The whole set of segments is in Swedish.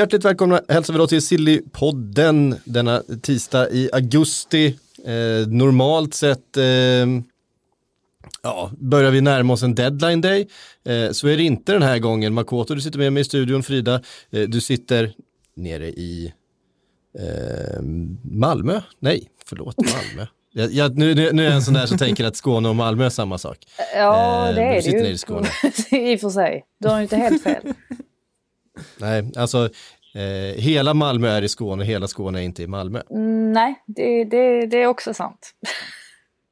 Hjärtligt välkomna hälsar vi då till Sillypodden denna tisdag i augusti. Eh, normalt sett eh, ja, börjar vi närma oss en deadline day. Eh, så är det inte den här gången. Makoto, du sitter med mig i studion. Frida, eh, du sitter nere i eh, Malmö. Nej, förlåt, Malmö. Jag, jag, nu, nu, är jag en sån där som tänker att Skåne och Malmö är samma sak. Ja, Eh, det du är det ju. i Skåne. I och för sig. Du har ju inte helt fel. Nej, alltså eh, hela Malmö är i Skåne, hela Skåne är inte i Malmö. Mm, nej, det, det, det är också sant.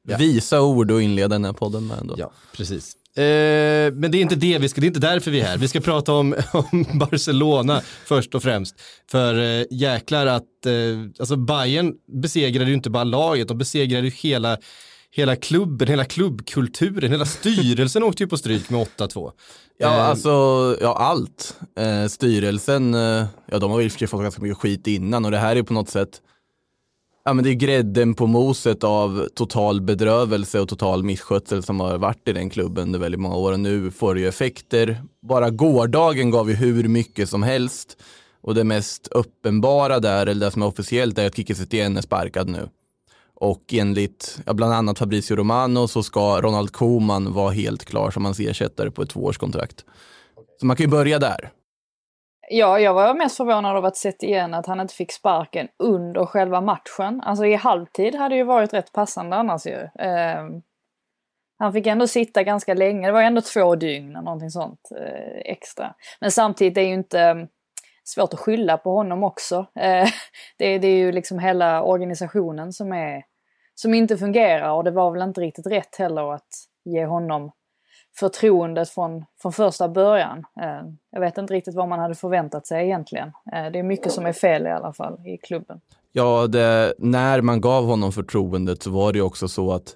Ja. Visa ord och inleda den här podden med ändå. Ja, precis. Eh, men det är inte det vi ska, det är inte därför vi är här. Vi ska prata om, om Barcelona först och främst. För eh, jäklar att, eh, alltså Bayern besegrade ju inte bara laget, de besegrade ju hela, hela klubben, hela klubbkulturen, hela styrelsen åkte ju på stryk med 8-2. Ja, Eh, alltså, ja allt. Eh, styrelsen, eh, ja de har väl fått ganska mycket skit innan och det här är på något sätt, ja men det är grädden på moset av total bedrövelse och total misskötsel som har varit i den klubben under väldigt många år och nu får det ju effekter. Bara gårdagen gav ju hur mycket som helst och det mest uppenbara där, eller det som är officiellt, är att Kike Setien är sparkad nu. Och enligt ja, bland annat Fabricio Romano så ska Ronald Koeman vara helt klar som hans ersättare på ett tvåårskontrakt. Så man kan ju börja där. Ja, jag var mest förvånad av att sett igen att han inte fick sparken under själva matchen. Alltså i halvtid hade ju varit rätt passande annars ju. Eh, han fick ändå sitta ganska länge, det var ändå två dygn eller någonting sånt eh, extra. Men samtidigt är det ju inte ehm, svårt att skylla på honom också. Eh, det, det är ju liksom hela organisationen som är som inte fungerar och det var väl inte riktigt rätt heller att ge honom förtroendet från, från första början. Eh, jag vet inte riktigt vad man hade förväntat sig egentligen. Eh, det är mycket som är fel i alla fall i klubben. Ja, det, när man gav honom förtroendet så var det ju också så att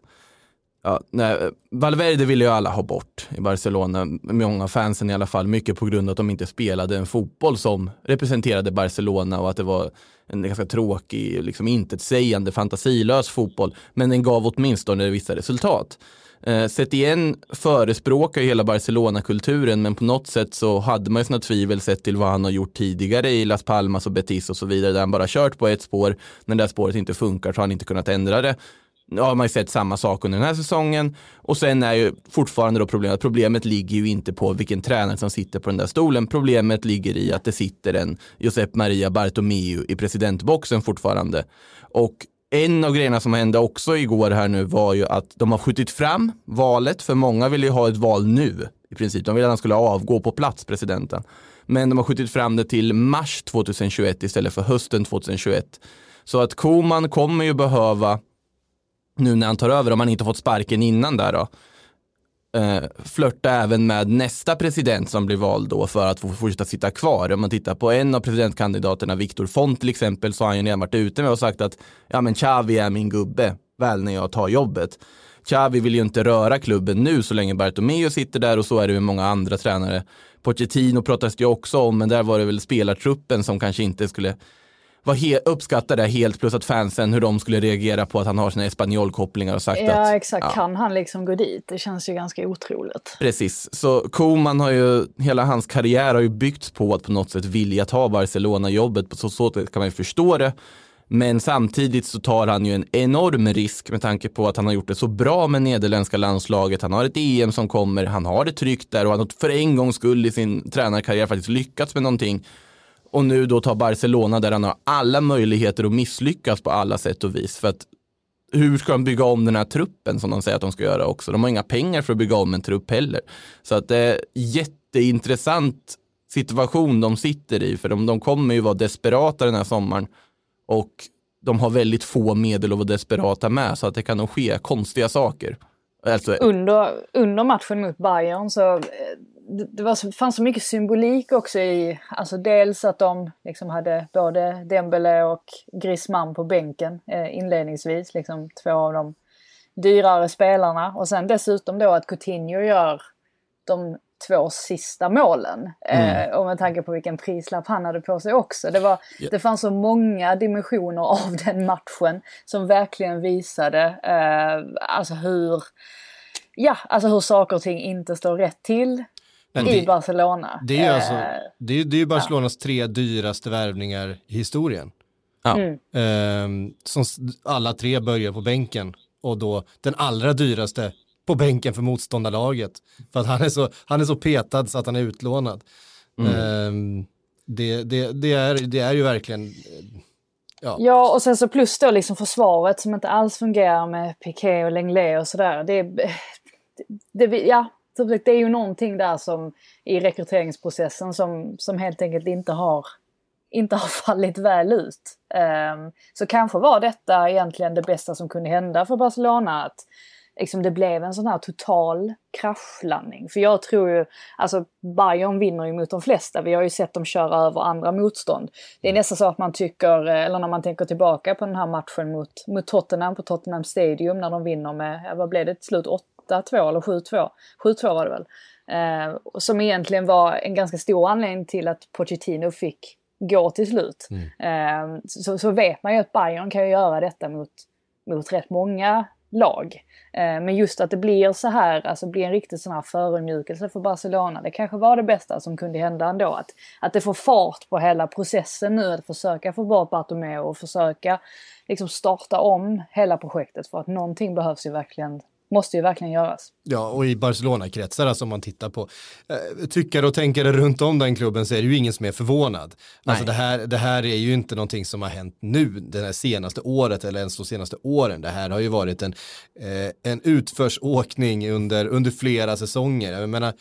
Ja, nej, Valverde ville ju alla ha bort i Barcelona, många fansen i alla fall, mycket på grund av att de inte spelade en fotboll som representerade Barcelona och att det var en ganska tråkig, liksom intetsägande, fantasilös fotboll. Men den gav åtminstone vissa resultat. Eh, Setien förespråkar ju hela Barcelona-kulturen men på något sätt så hade man ju sina tvivel sett till vad han har gjort tidigare i Las Palmas och Betis och så vidare där han bara kört på ett spår. När det där spåret inte funkar så har han inte kunnat ändra det. Nu har man ju sett samma sak under den här säsongen och sen är ju fortfarande då problemet, problemet ligger ju inte på vilken tränare som sitter på den där stolen. Problemet ligger i att det sitter en Josep Maria Bartomeu i presidentboxen fortfarande. Och en av grejerna som hände också igår här nu var ju att de har skjutit fram valet, för många vill ju ha ett val nu i princip. De ville att han skulle avgå på plats, presidenten. Men de har skjutit fram det till mars 2021 istället för hösten 2021. Så att Koman kommer ju behöva, nu när han tar över, om han inte fått sparken innan där då, eh, flörta även med nästa president som blir vald då för att få fortsätta sitta kvar. Om man tittar på en av presidentkandidaterna, Viktor Font till exempel, så har han ju redan varit ute med och sagt att ja men Xavi är min gubbe, väl när jag tar jobbet. Xavi vill ju inte röra klubben nu så länge Bartomeu sitter där och så är det med många andra tränare. Pochettino pratas det ju också om, men där var det väl spelartruppen som kanske inte skulle var he- uppskatta det helt, plus att fansen, hur de skulle reagera på att han har sina espanjolkopplingar och sagt att... Ja, exakt. ja. Kan han liksom gå dit? Det känns ju ganska otroligt. Precis, så Koman har ju, hela hans karriär har ju byggts på att på något sätt vilja ta Barcelona-jobbet, på så sätt kan man ju förstå det. Men samtidigt så tar han ju en enorm risk med tanke på att han har gjort det så bra med nederländska landslaget. Han har ett EM som kommer, han har det tryggt där och han har för en gångs skull i sin tränarkarriär faktiskt lyckats med någonting. Och nu då tar Barcelona där han har alla möjligheter att misslyckas på alla sätt och vis. För att hur ska de bygga om den här truppen som de säger att de ska göra också? De har inga pengar för att bygga om en trupp heller. Så att det är jätteintressant situation de sitter i, för de, de kommer ju vara desperata den här sommaren. Och de har väldigt få medel att vara desperata med, så att det kan nog ske konstiga saker. Alltså, Under, under matchen mot Bayern så eh, det, var, så- fanns så mycket symbolik också i, alltså dels att de liksom hade både Dembele och Griezmann på bänken eh, inledningsvis, liksom två av de dyrare spelarna. Och sen dessutom då att Coutinho gör de två sista målen. Eh, och med tanke på vilken prislapp han hade på sig också. Det, var, det fanns så många dimensioner av den matchen som verkligen visade eh, alltså hur, ja, alltså hur saker och ting inte står rätt till Men i det, Barcelona. det är ju Eh, alltså, det är, det är Barcelonas tre dyraste värvningar i historien. Ja. Mm. Ehm, som alla tre börjar på bänken och då den allra dyraste på bänken för motståndarlaget. För att han är så, han är så petad så att han är utlånad. Ehm, det, det, det, är, det är ju verkligen, ja, Ja, och sen så plus då liksom försvaret som inte alls fungerar med Piqué och Lenglet och sådär. Det, är- det, det, ja, som sagt, det är ju någonting där som i rekryteringsprocessen som, som helt enkelt inte har, inte har fallit väl ut. Um, så kanske var detta egentligen det bästa som kunde hända för Barcelona. Att liksom det blev en sån här total kraschlandning. För jag tror ju, alltså Bayern vinner ju mot de flesta. Vi har ju sett dem köra över andra motstånd. Det är nästan så att man tycker, eh, eller när man tänker tillbaka på den här matchen mot, mot Tottenham på Tottenham Stadium när de vinner med, eh, vad blev det till slut, 8-2 eller 7-2? 7-2 var det väl. Eh, som egentligen var en ganska stor anledning till att Pochettino fick gå till slut. Eh, så, så vet man ju att Bayern kan ju göra detta mot, mot rätt många lag. Eh, Men just att det blir så här, alltså blir en riktig sån här förödmjukelse för Barcelona. Det kanske var det bästa som kunde hända ändå. Att, att det får fart på hela processen nu. Att försöka få bort Bartomeu och försöka liksom starta om hela projektet. För att någonting behövs ju verkligen, måste ju verkligen göras. Ja, och i Barcelona-kretsar, alltså om man tittar på eh, tyckare och tänkare runt om den klubben så är det ju ingen som är förvånad. Alltså det här, det här är ju inte någonting som har hänt nu, det här senaste året eller ens de senaste åren. Det här har ju varit en, eh, en utförsåkning under, under flera säsonger. Jag menar,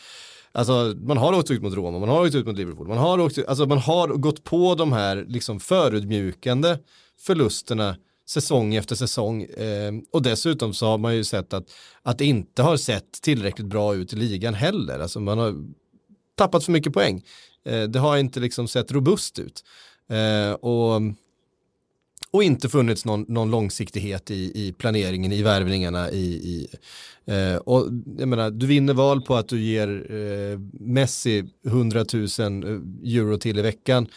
Alltså man har åkt ut mot Roma, man har åkt ut mot Liverpool, man har, åkt, alltså, man har gått på de här liksom förödmjukande förlusterna säsong efter säsong. Eh, och dessutom så har man ju sett att, att det inte har sett tillräckligt bra ut i ligan heller. Alltså man har tappat för mycket poäng. Eh, det har inte liksom sett robust ut. Eh, och, och inte funnits någon, någon långsiktighet i, i planeringen, i värvningarna. I, i, eh, och jag menar, du vinner val på att du ger ehm, eh, Messi 100 000 euro till i veckan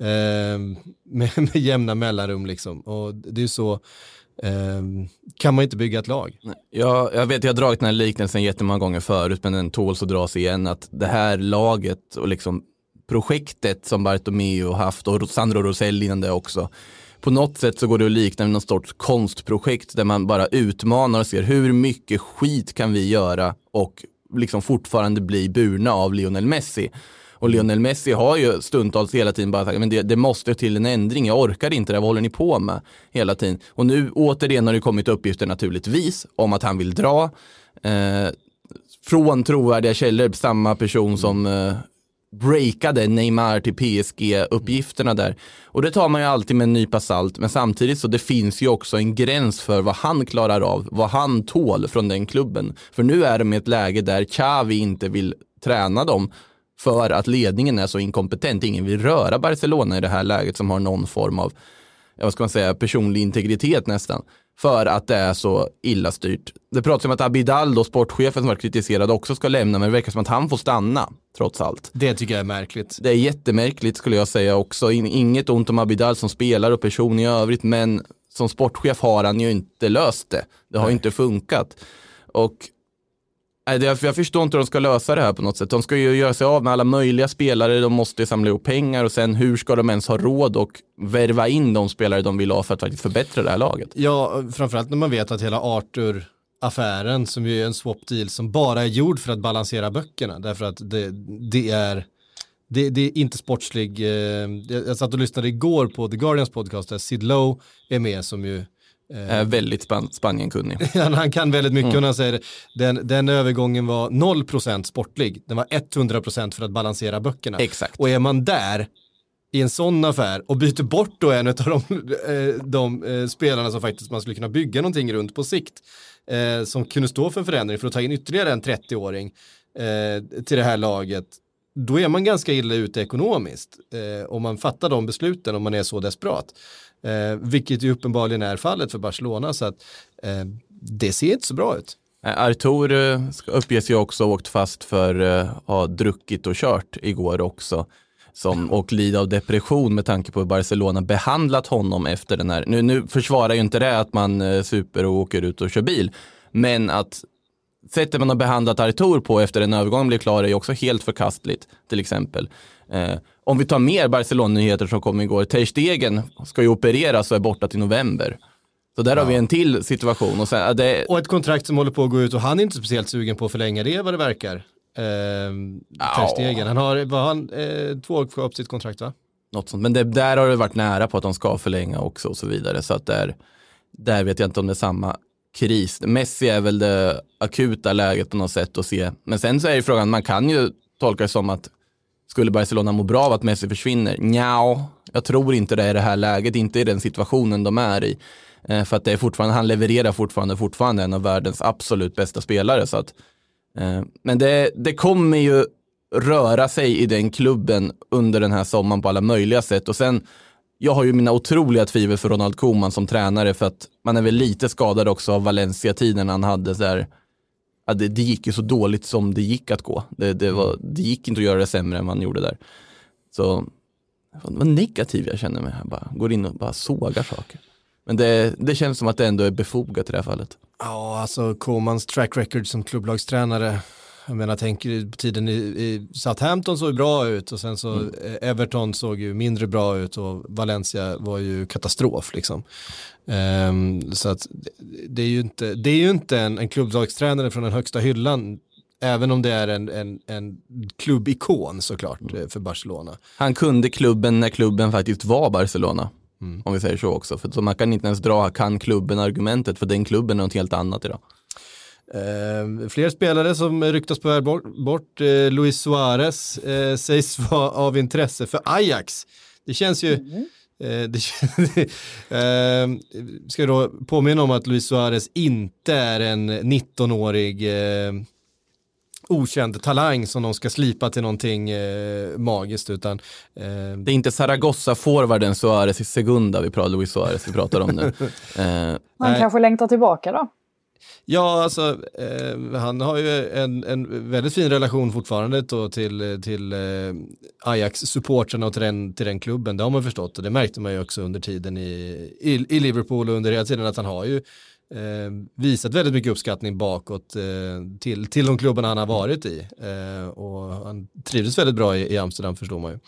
eh, med, med jämna mellanrum liksom. Och det är ju så, eh, kan man inte bygga ett lag. Jag, jag vet, jag har dragit den här liknelsen jättemånga gånger förut, men den tåls att dras igen, att det här laget och liksom projektet som Bartomeu har haft och Sandro Rosell innan det också, på något sätt så går det att likna med någon sorts konstprojekt där man bara utmanar och ser hur mycket skit kan vi göra och liksom fortfarande bli burna av Lionel Messi. Och Lionel Messi har ju stundtals hela tiden bara sagt, men det, det måste till en ändring, jag orkar inte det, vad håller ni på med? Hela tiden. Och nu återigen har det kommit uppgifter naturligtvis om att han vill dra. Eh, från trovärdiga källor, samma person som eh, breakade Neymar till PSG-uppgifterna där. Och det tar man ju alltid med en nypa salt, men samtidigt så det finns ju också en gräns för vad han klarar av, vad han tål från den klubben. För nu är de i ett läge där Xavi inte vill träna dem för att ledningen är så inkompetent. Ingen vill röra Barcelona i det här läget som har någon form av, vad ska man säga, personlig integritet nästan. För att det är så illa styrt. Det pratas om att Abidal, då, sportchefen som var kritiserad, också ska lämna, men det verkar som att han får stanna, trots allt. Det tycker jag är märkligt. Det är jättemärkligt skulle jag säga också. In- Inget ont om Abidal som spelare och person i övrigt, men som sportchef har han ju inte löst det. Det har ju inte funkat. Och nej, jag förstår inte hur de ska lösa det här på något sätt. De ska ju göra sig av med alla möjliga spelare, de måste ju samla ihop pengar och sen hur ska de ens ha råd och värva in de spelare de vill ha för att faktiskt förbättra det här laget? Ja, framförallt när man vet att hela Arthur-affären som ju är en swap deal som bara är gjord för att balansera böckerna. Därför att det, det är det, det är inte sportslig. Eh, jag satt och lyssnade igår på The Guardians podcast där Sid Lowe är med som ju är väldigt span- Spanienkunnig. han, kan väldigt mycket och han säger den, den övergången var 0% sportlig. Den var 100% för att balansera böckerna. Exakt. Och är man där i en sån affär och byter bort då en av de, eh, de eh, spelarna som faktiskt man skulle kunna bygga någonting runt på sikt. Eh, som kunde stå för en förändring för att ta in ytterligare en 30-åring. eh, till det här laget, då är man ganska illa ute ekonomiskt. Eh, om man fattar de besluten om man är så desperat. Eh, vilket ju uppenbarligen är fallet för Barcelona. Så att eh, det ser inte så bra ut. Eh, Artur eh, uppges ju också ha åkt fast för att ha druckit och kört igår också. Som, och lida av depression med tanke på hur Barcelona behandlat honom efter den här. Nu, nu försvarar ju inte det att man eh, super och åker ut och kör bil. Men att sättet man har behandlat Artur på efter en övergång blir klar är ju också helt förkastligt. Till exempel. Eh, om vi tar mer Barcelona-nyheter som kom igår. Ter Stegen ska ju opereras och är borta till november. Så där har vi en till situation. Och sen, ja, det, Och ett kontrakt som håller på att gå ut och han är inte speciellt sugen på att förlänga det vad det verkar. Eh. Han har, vad har han, eh, två år kvar på sitt kontrakt va? Något sånt. Men det, där har det varit nära på att de ska förlänga också och så vidare. Så att där, där vet jag inte om det är samma kris. Messi är väl det akuta läget på något sätt att se. Men sen så är ju frågan, man kan ju tolka det som att skulle Barcelona må bra av att Messi försvinner? Nja, jag tror inte det i det här läget, inte i den situationen de är i. Eh, för att det är fortfarande, han levererar fortfarande, fortfarande en av världens absolut bästa spelare. Så att, eh, men det, det kommer ju röra sig i den klubben under den här sommaren på alla möjliga sätt. Och sen, jag har ju mina otroliga tvivel för Ronald Koeman som tränare för att man är väl lite skadad också av Valencia-tiden han hade så här, ja, det, det gick ju så dåligt som det gick att gå. Det, det, var, det gick inte att göra det sämre än man gjorde där. Så vad vad negativ jag känner mig. Jag bara går in och bara sågar saker. Men det, det känns som att det ändå är befogat i det här fallet. Ja, alltså Komans track record som klubblagstränare. Jag menar, tänker på tiden i, i Southampton såg bra ut och sen så eh, Everton såg ju mindre bra ut och Valencia var ju katastrof liksom. Ehm, så att det- är ju inte, det är ju inte en, en klubblagstränare från den högsta hyllan, även om det är en, en, en klubbikon såklart eh, för Barcelona. Han kunde klubben när klubben faktiskt var Barcelona. Om vi säger så också. För så man kan inte ens dra kan klubben-argumentet för den klubben är något helt annat idag. Eh, fler spelare som ryktas på väg bort, bort eh, Luis Suarez eh, sägs vara av intresse för Ajax. Det känns ju, eh, det, eh, ska då påminna om att Luis Suarez inte är en 19-årig eh, okänd talang som de ska slipa till någonting eh, magiskt utan eh, Det är inte Zaragoza-forwarden Suarez i Segunda vi pratar, Luis Suarez vi pratar om nu. eh, Han kanske längtar tillbaka då. Ja, alltså eh, han har ju en, en väldigt fin relation fortfarande då till, till eh, Ajax-supportrarna och till den, till den klubben. Det har man förstått och det märkte man ju också under tiden i, i, i Liverpool och under hela tiden att han har ju eh, visat väldigt mycket uppskattning bakåt eh, till, till de klubbarna han har varit i. Eh, och han trivdes väldigt bra i, i Amsterdam förstår man ju.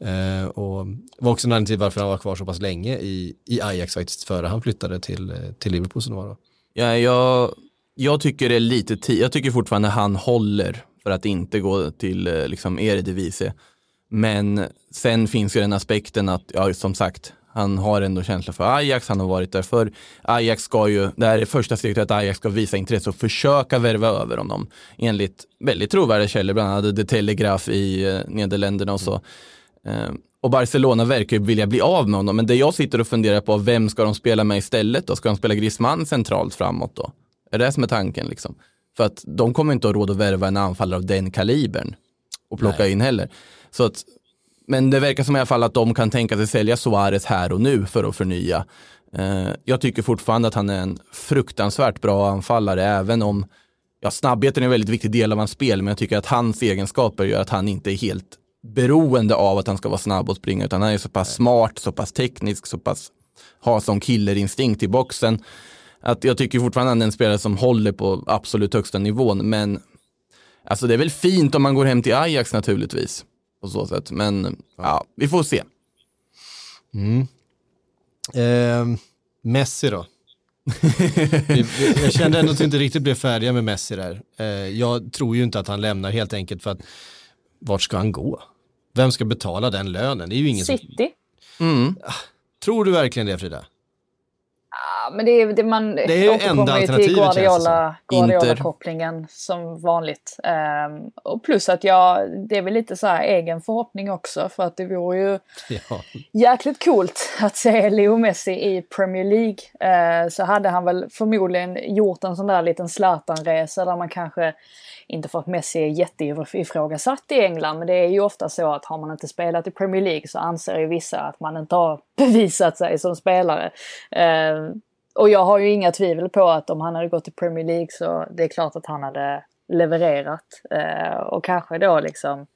Eh, och var också en anledning till varför han var kvar så pass länge i, i Ajax faktiskt före han flyttade till, eh, till Liverpool som det var då. Ja, jag, jag tycker det är lite tid. Jag tycker fortfarande han håller för att inte gå till eh, liksom Eredivisie. Men sen finns ju den aspekten att, ja som sagt, han har ändå känsla för Ajax, han har varit där för Ajax ska ju, det här är första steget till att Ajax ska visa intresse och försöka värva över honom. Enligt väldigt trovärdiga källor, bland annat The Telegraph i eh, Nederländerna och så. Eh, och Barcelona verkar ju vilja bli av med honom, men det jag sitter och funderar på, vem ska de spela med istället då? Ska de spela Griezmann centralt framåt då? Är det som är tanken liksom? För att de kommer inte ha råd att värva en anfallare av den kalibern och plocka in heller. Så att, men det verkar som i alla fall att de kan tänka sig sälja Suarez här och nu för att förnya. Eh, jag tycker fortfarande att han är en fruktansvärt bra anfallare, även om ja, snabbheten är en väldigt viktig del av hans spel, men jag tycker att hans egenskaper gör att han inte är helt beroende av att han ska vara snabb och springa, utan han är så pass smart, så pass teknisk, så pass har som killerinstinkt i boxen. Att jag tycker fortfarande att han är en spelare som håller på absolut högsta nivån, men alltså det är väl fint om man går hem till Ajax naturligtvis. På så sätt, men ja, vi får se. Eh, Messi då? Jag kände ändå att vi inte riktigt blev färdiga med Messi där. Eh, jag tror ju inte att han lämnar helt enkelt för att vart ska han gå? Vem ska betala den lönen? Det är ju ingen som... City. Mm. Tror du verkligen det Frida? Ja, men det är, det man Det är enda till alternativet, det Guardiola. Guardiola-kopplingen som vanligt. Ehm, och plus att jag, det är väl lite så här egen förhoppning också för att det vore ju Ja. jäkligt coolt att se Leo Messi i Premier League. Eh, så hade han väl förmodligen gjort en sån där liten Zlatan-resa där man kanske inte för att Messi är jätteifrågasatt i England, men det är ju ofta så att har man inte spelat i Premier League så anser ju vissa att man inte har bevisat sig som spelare. Eh, och jag har ju inga tvivel på att om han hade gått till Premier League så det är klart att han hade levererat. Eh, och kanske då liksom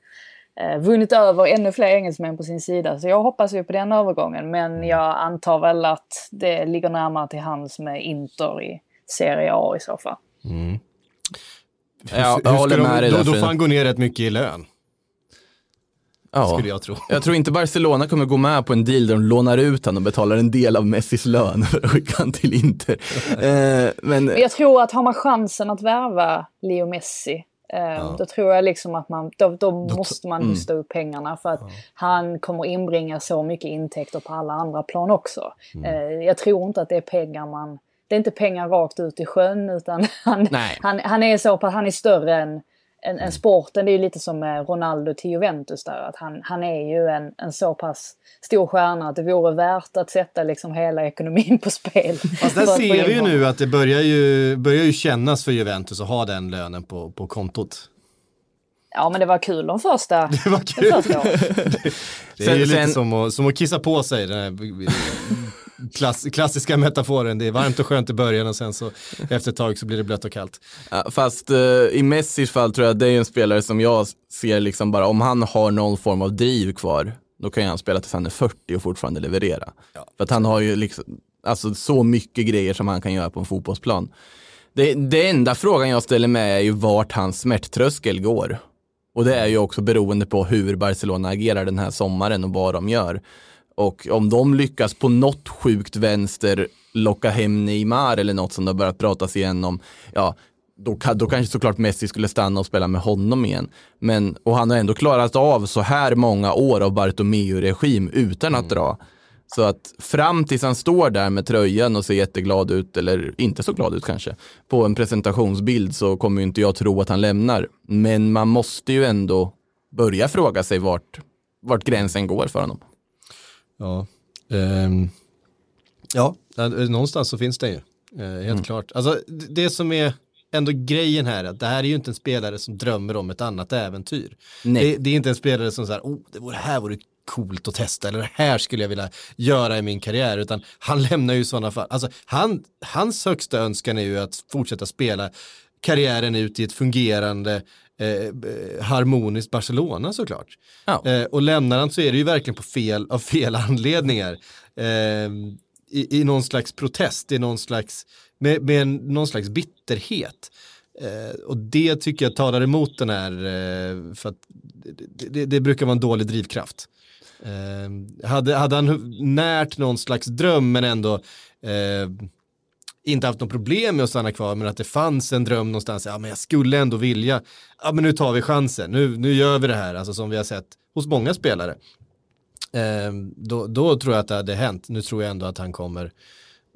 eh, vunnit över ännu fler engelsmän på sin sida. Så jag hoppas ju på den övergången. Men jag antar väl att det ligger närmare till hands med Inter i Serie A i så fall. Ja, jag håller de- med dig då, där då får han gå ner rätt mycket i lön, Ja. skulle jag tro. Jag tror inte Barcelona kommer gå med på en deal där de lånar ut han och betalar en del av Messis lön för att skicka han till Inter. Eh, men Men jag tror att har man chansen att värva Leo Messi eh, Då tror jag liksom att man, då, då måste man hosta upp pengarna för att han kommer inbringa så mycket intäkter på alla andra plan också. Eh, jag tror inte att det är pengar man, det är inte pengar rakt ut i sjön utan han, han, han är så han är större än, än, än sporten. Det är ju lite som med Ronaldo till Juventus där. Att han, han är ju en, en så pass stor stjärna att det vore värt att sätta liksom hela ekonomin på spel. Fast där ser vi ju nu att det börjar ju, börjar ju kännas för Juventus att ha den lönen på, på kontot. Ja men det var kul de första, Det var de kul. första åren. Det är Sen- ju lite sen- som, att, som att kissa på sig, den här klass, klassiska metaforen. Det är varmt och skönt i början och sen så efter ett tag så blir det blött och kallt. Ja, Fast eh, i Messis fall tror jag att det är en spelare som jag ser liksom bara, om han har någon form av driv kvar, då kan han spela tills han är 40 och fortfarande leverera. För att han har ju liksom, alltså så mycket grejer som han kan göra på en fotbollsplan. Det, det enda frågan jag ställer mig är ju vart hans smärttröskel går. Och det är ju också beroende på hur Barcelona agerar den här sommaren och vad de gör. Och om de lyckas på något sjukt vänster locka hem Neymar eller något som det har börjat pratas igen om, ja, då, då kanske såklart Messi skulle stanna och spela med honom igen. Men, och han har ändå klarat av så här många år av Bartomeu-regim utan att dra. Så att fram tills han står där med tröjan och ser jätteglad ut, eller inte så glad ut kanske, på en presentationsbild så kommer ju inte jag tro att han lämnar. Men man måste ju ändå börja fråga sig vart, vart gränsen går för honom. Ja, ehm, ja eh, någonstans så finns det ju. Eh, helt klart. Alltså, det som är ändå grejen här, är att det här är ju inte en spelare som drömmer om ett annat äventyr. Nej. Det, det är inte en spelare som säger, oh, det vore, här vore coolt att testa, eller det här skulle jag vilja göra i min karriär, utan han lämnar ju sådana fall. Alltså, han, hans högsta önskan är ju att fortsätta spela karriären ut i ett fungerande eh, harmoniskt Barcelona såklart. Ja. Eh, och lämnar han så är det ju verkligen på fel, av fel anledningar. Eh, i, I någon slags protest, i någon slags, med, med en, någon slags bitterhet. Eh, och det tycker jag talar emot den här, eh, för att det, det, det brukar vara en dålig drivkraft. Eh, hade, hade han närt någon slags dröm men ändå eh, inte haft något problem med att stanna kvar men att det fanns en dröm någonstans, ja men jag skulle ändå vilja, ja men nu tar vi chansen, nu, nu gör vi det här, alltså som vi har sett hos många spelare. Eh, då, då tror jag att det hade hänt, nu tror jag ändå att han kommer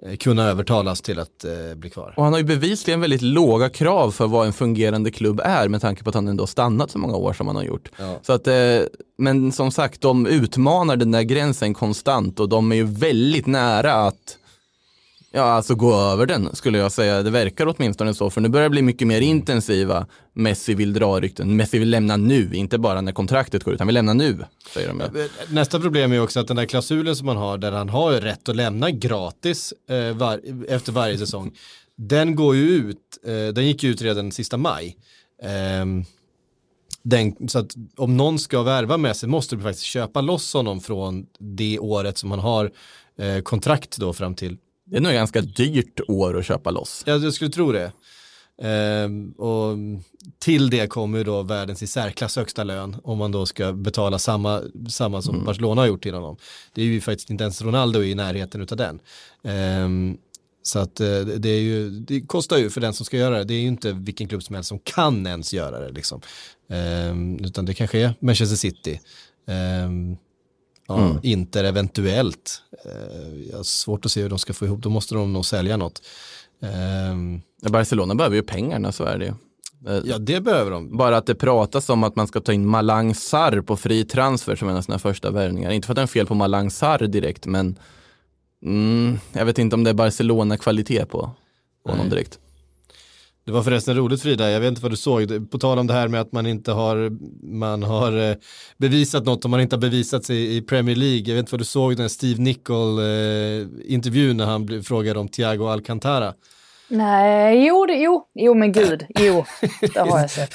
eh, kunna övertalas till att eh, bli kvar. Och han har ju bevisligen väldigt låga krav för vad en fungerande klubb är med tanke på att han ändå stannat så många år som han har gjort. Ja. Så att, eh, men som sagt, de utmanar den där gränsen konstant och de är ju väldigt nära att Ja, alltså gå över den skulle jag säga. Det verkar åtminstone så, för nu börjar det bli mycket mer intensiva. Messi vill dra rykten. Messi vill lämna nu, inte bara när kontraktet går ut. Han vill lämna nu, säger de. ju. Nästa problem är också att den där klausulen som man har där han har rätt att lämna gratis eh, var, efter varje säsong. Den går ju ut, eh, den gick ju ut redan sista maj. Ehm, den, så att om någon ska värva med sig måste du faktiskt köpa loss honom från det året som han har eh, kontrakt då fram till. Det är nog ganska dyrt år att köpa loss. Ja, jag skulle tro det. Ehm, och till det kommer ju då världens i särklass högsta lön om man då ska betala samma, samma som Barcelona har gjort till honom. Det är ju faktiskt inte ens Ronaldo i närheten utav den. Ehm, så att eh, det, är ju, det kostar ju för den som ska göra det. Det är ju inte vilken klubb som helst som kan ens göra det. Liksom. Ehm, utan det kanske är Manchester City. Ehm, Ja, Inter eventuellt. Eh, jag har svårt att se hur de ska få ihop, då måste de nog sälja något. Ehm, Barcelona behöver ju pengarna, så är det ju. Eh, ja, det behöver de. Bara att det pratas om att man ska ta in Malang Sarr på fri transfer som en av sina första värvningar. Inte för att det är fel på Malang Sarr direkt, men mm, jag vet inte om det är Barcelona-kvalitet på, på honom direkt. Det var förresten roligt Frida, jag vet inte vad du såg, på tal om det här med att man inte har, man har eh, bevisat något om man inte har bevisat sig i Premier League. Jag vet inte vad du såg den Steve Nicol-intervjun eh, när han blev frågad om Thiago Alcantara. Nej, jo, det, jo, jo men gud, jo, det har jag sett.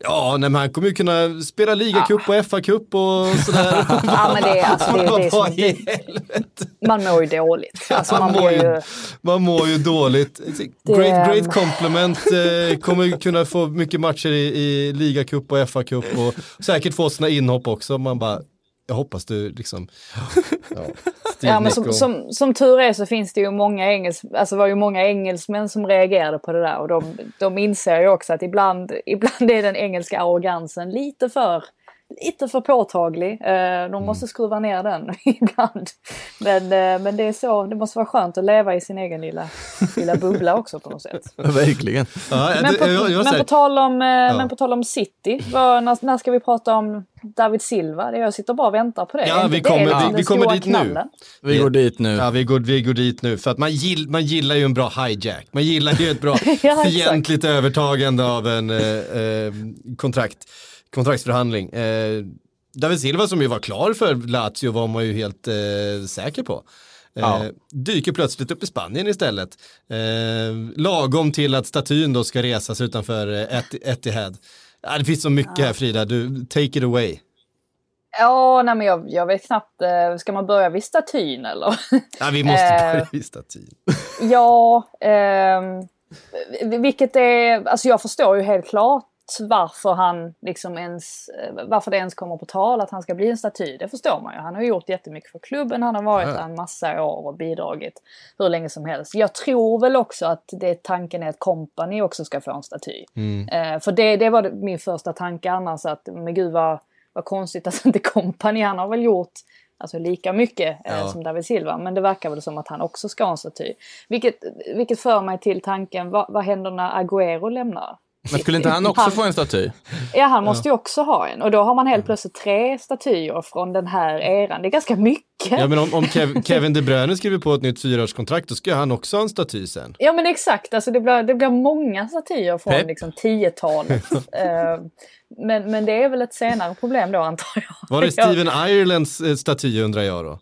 ja, nej, men han kommer ju kunna spela ligacup och FA-cup och sådär. Ja, men det, alltså, det, det är som, det, man mår ju dåligt. Alltså, man man, mår ju, man mår ju dåligt. Great, great compliment. Eh, kommer kunna få mycket matcher i, i ligacup och FA-cup och säkert få sina inhopp också. Man bara, jag hoppas du liksom... Ja, ja, men som, som, som tur är så finns det ju många engels, alltså var ju många engelsmän som reagerade på det där och de, de inser ju också att ibland, ibland är den engelska arrogansen lite för lite för påtaglig. Eh, Mm. De måste skruva ner den ibland. Men, eh, men det är så, det måste vara skönt att leva i sin egen lilla, lilla bubbla också på något sätt. Verkligen. Ja, Men på, jag- jag men, säger- på tal om, eh, men på tal om City, vad, när, när ska vi prata om David Silva? Jag sitter bara och väntar på det. Ja, vi kommer- det vi- vi kommer dit nu. knallen? Vi går dit nu. Ja, vi går, vi går dit nu. För att man, gill, man gillar ju en bra hijack. Man gillar ju ett bra exakt. fientligt övertagande av en eh, eh, kontrakt, kontraktsförhandling. Eh, David Silva som ju var klar för Lazio var man ju helt eh, säker på. Eh, Ja. Dyker plötsligt upp i Spanien istället. Eh, lagom till att statyn då ska resas utanför eh, Et- Etihad. Ja, det finns så mycket här Frida, du, take it away. Ja, nej men jag, jag vet knappt. eh, Ska man börja vid statyn eller? Ja, vi måste Eh, börja vid statyn. ja, ehm, vilket är, alltså jag förstår ju helt klart varför han liksom ens, eh, varför det ens kommer på tal att han ska bli en staty. Det förstår man ju. Han har gjort jättemycket för klubben. Han har varit där en massa år och bidragit hur länge som helst. Jag tror väl också att det tanken är att kompani också ska få en staty. Eh, för det, det var min första tanke annars att, men gud vad, vad konstigt att inte kompani, han har väl gjort alltså lika mycket eh, Ja. som David Silva. Men det verkar väl som att han också ska ha en staty. Vilket, vilket för mig till tanken, vad, vad händer när Agüero lämnar? Men skulle inte han också Han- få en staty? Ja, han måste ju också ha en. Och då har man helt plötsligt tre statyer från den här eran. Det är ganska mycket. Ja men om, om Kev, Kevin De Bruyne skriver på ett nytt fyraårskontrakt då ska han också ha en staty sen. Ja men exakt, alltså det blir, det blir många statyer från Pep. liksom 10-talet. Eh, men, men det är väl ett senare problem då antar jag. Var det Ja. Steven Irelands eh, staty undrar jag då?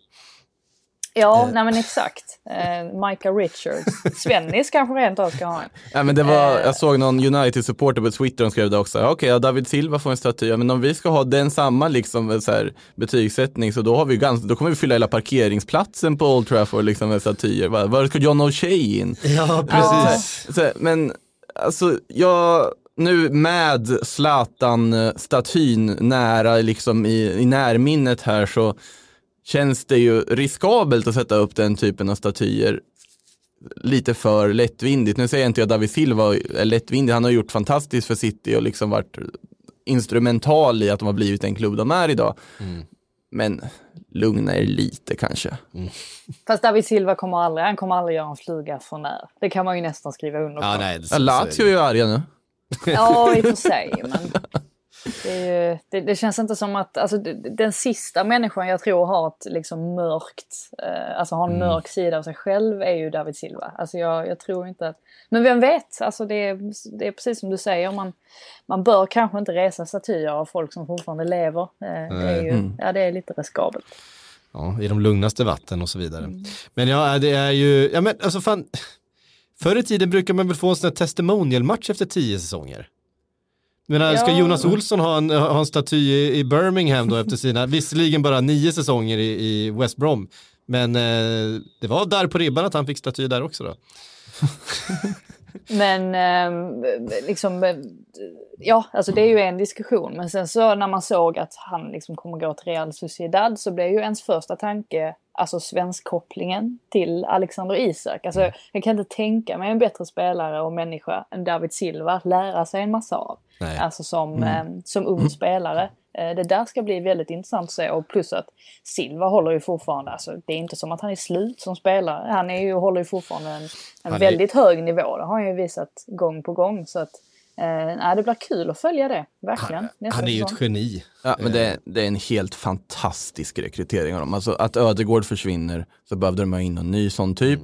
Ja, nej men exakt. Uh, Micah Richards. Svennis kanske rent av ska ha en. Ja, men det var, Eh. jag såg någon United-supporter på Twitter som skrev det också. Okej, ja, David Silva får en staty. Ja, men om vi ska ha den samma liksom, så här, betygssättning så då, har vi ganska, då kommer vi fylla hela parkeringsplatsen på Old Trafford liksom, med statyer. Var, var ska John O'Shea in? Ja precis. Så, här, men alltså, jag, nu med Zlatan-statyn nära liksom i, i närminnet här så känns det ju riskabelt att sätta upp den typen av statyer lite för lättvindigt. Nu säger jag inte att David Silva är lättvindig, han har gjort fantastiskt för City och liksom varit instrumental i att de har blivit den klubb de är idag. Men lugna er lite kanske. Fast David Silva kommer aldrig, han kommer aldrig göra en fluga för när. Det kan man ju nästan skriva under på. Ja, nej, det, Ja, Lazio är ju arga nu. Ja, i och för sig. Men det, ju, det, det känns inte som att, alltså den sista människan jag tror har ett liksom mörkt, eh, alltså har en mörk sida av sig själv är ju David Silva. Alltså jag, jag tror inte att, men vem vet, alltså det, är- det är precis som du säger, man, man bör kanske inte resa statyer av folk som fortfarande lever. Eh, det, är ju, ja, det är lite riskabelt. Ja, i de lugnaste vatten och så vidare. Men ja, det är ju, ja men alltså fan, förr i tiden brukar man väl få en sån här testimonial-match efter tio säsonger. Men ska Ja. Jonas Olsson ha en, ha en staty i, Birmingham då efter sina, visserligen bara nio säsonger i, i West Brom, men eh, det var där på ribban att han fick staty där också då. Men eh, liksom, eh, ja, alltså det är ju en diskussion. Men sen så när man såg att han liksom kommer gå till Real Sociedad så blev ju ens första tanke, alltså svenskkopplingen till Alexander Isak. Alltså jag kan inte tänka mig en bättre spelare och människa än David Silva lära sig en massa av. Nej. Alltså som, eh, som ung spelare. Eh, det där ska bli väldigt intressant att se och plus att Silva håller ju fortfarande, alltså det är inte som att han är slut som spelare. Han är ju, håller ju fortfarande en, en Han är- väldigt hög nivå, det har han ju visat gång på gång. Så att, eh, det blir kul att följa det, verkligen. nästa Han är ju ett geni. Ja, men det, det är en helt fantastisk rekrytering av dem. Alltså att Ödegård försvinner så behövde de ha in en ny sån typ.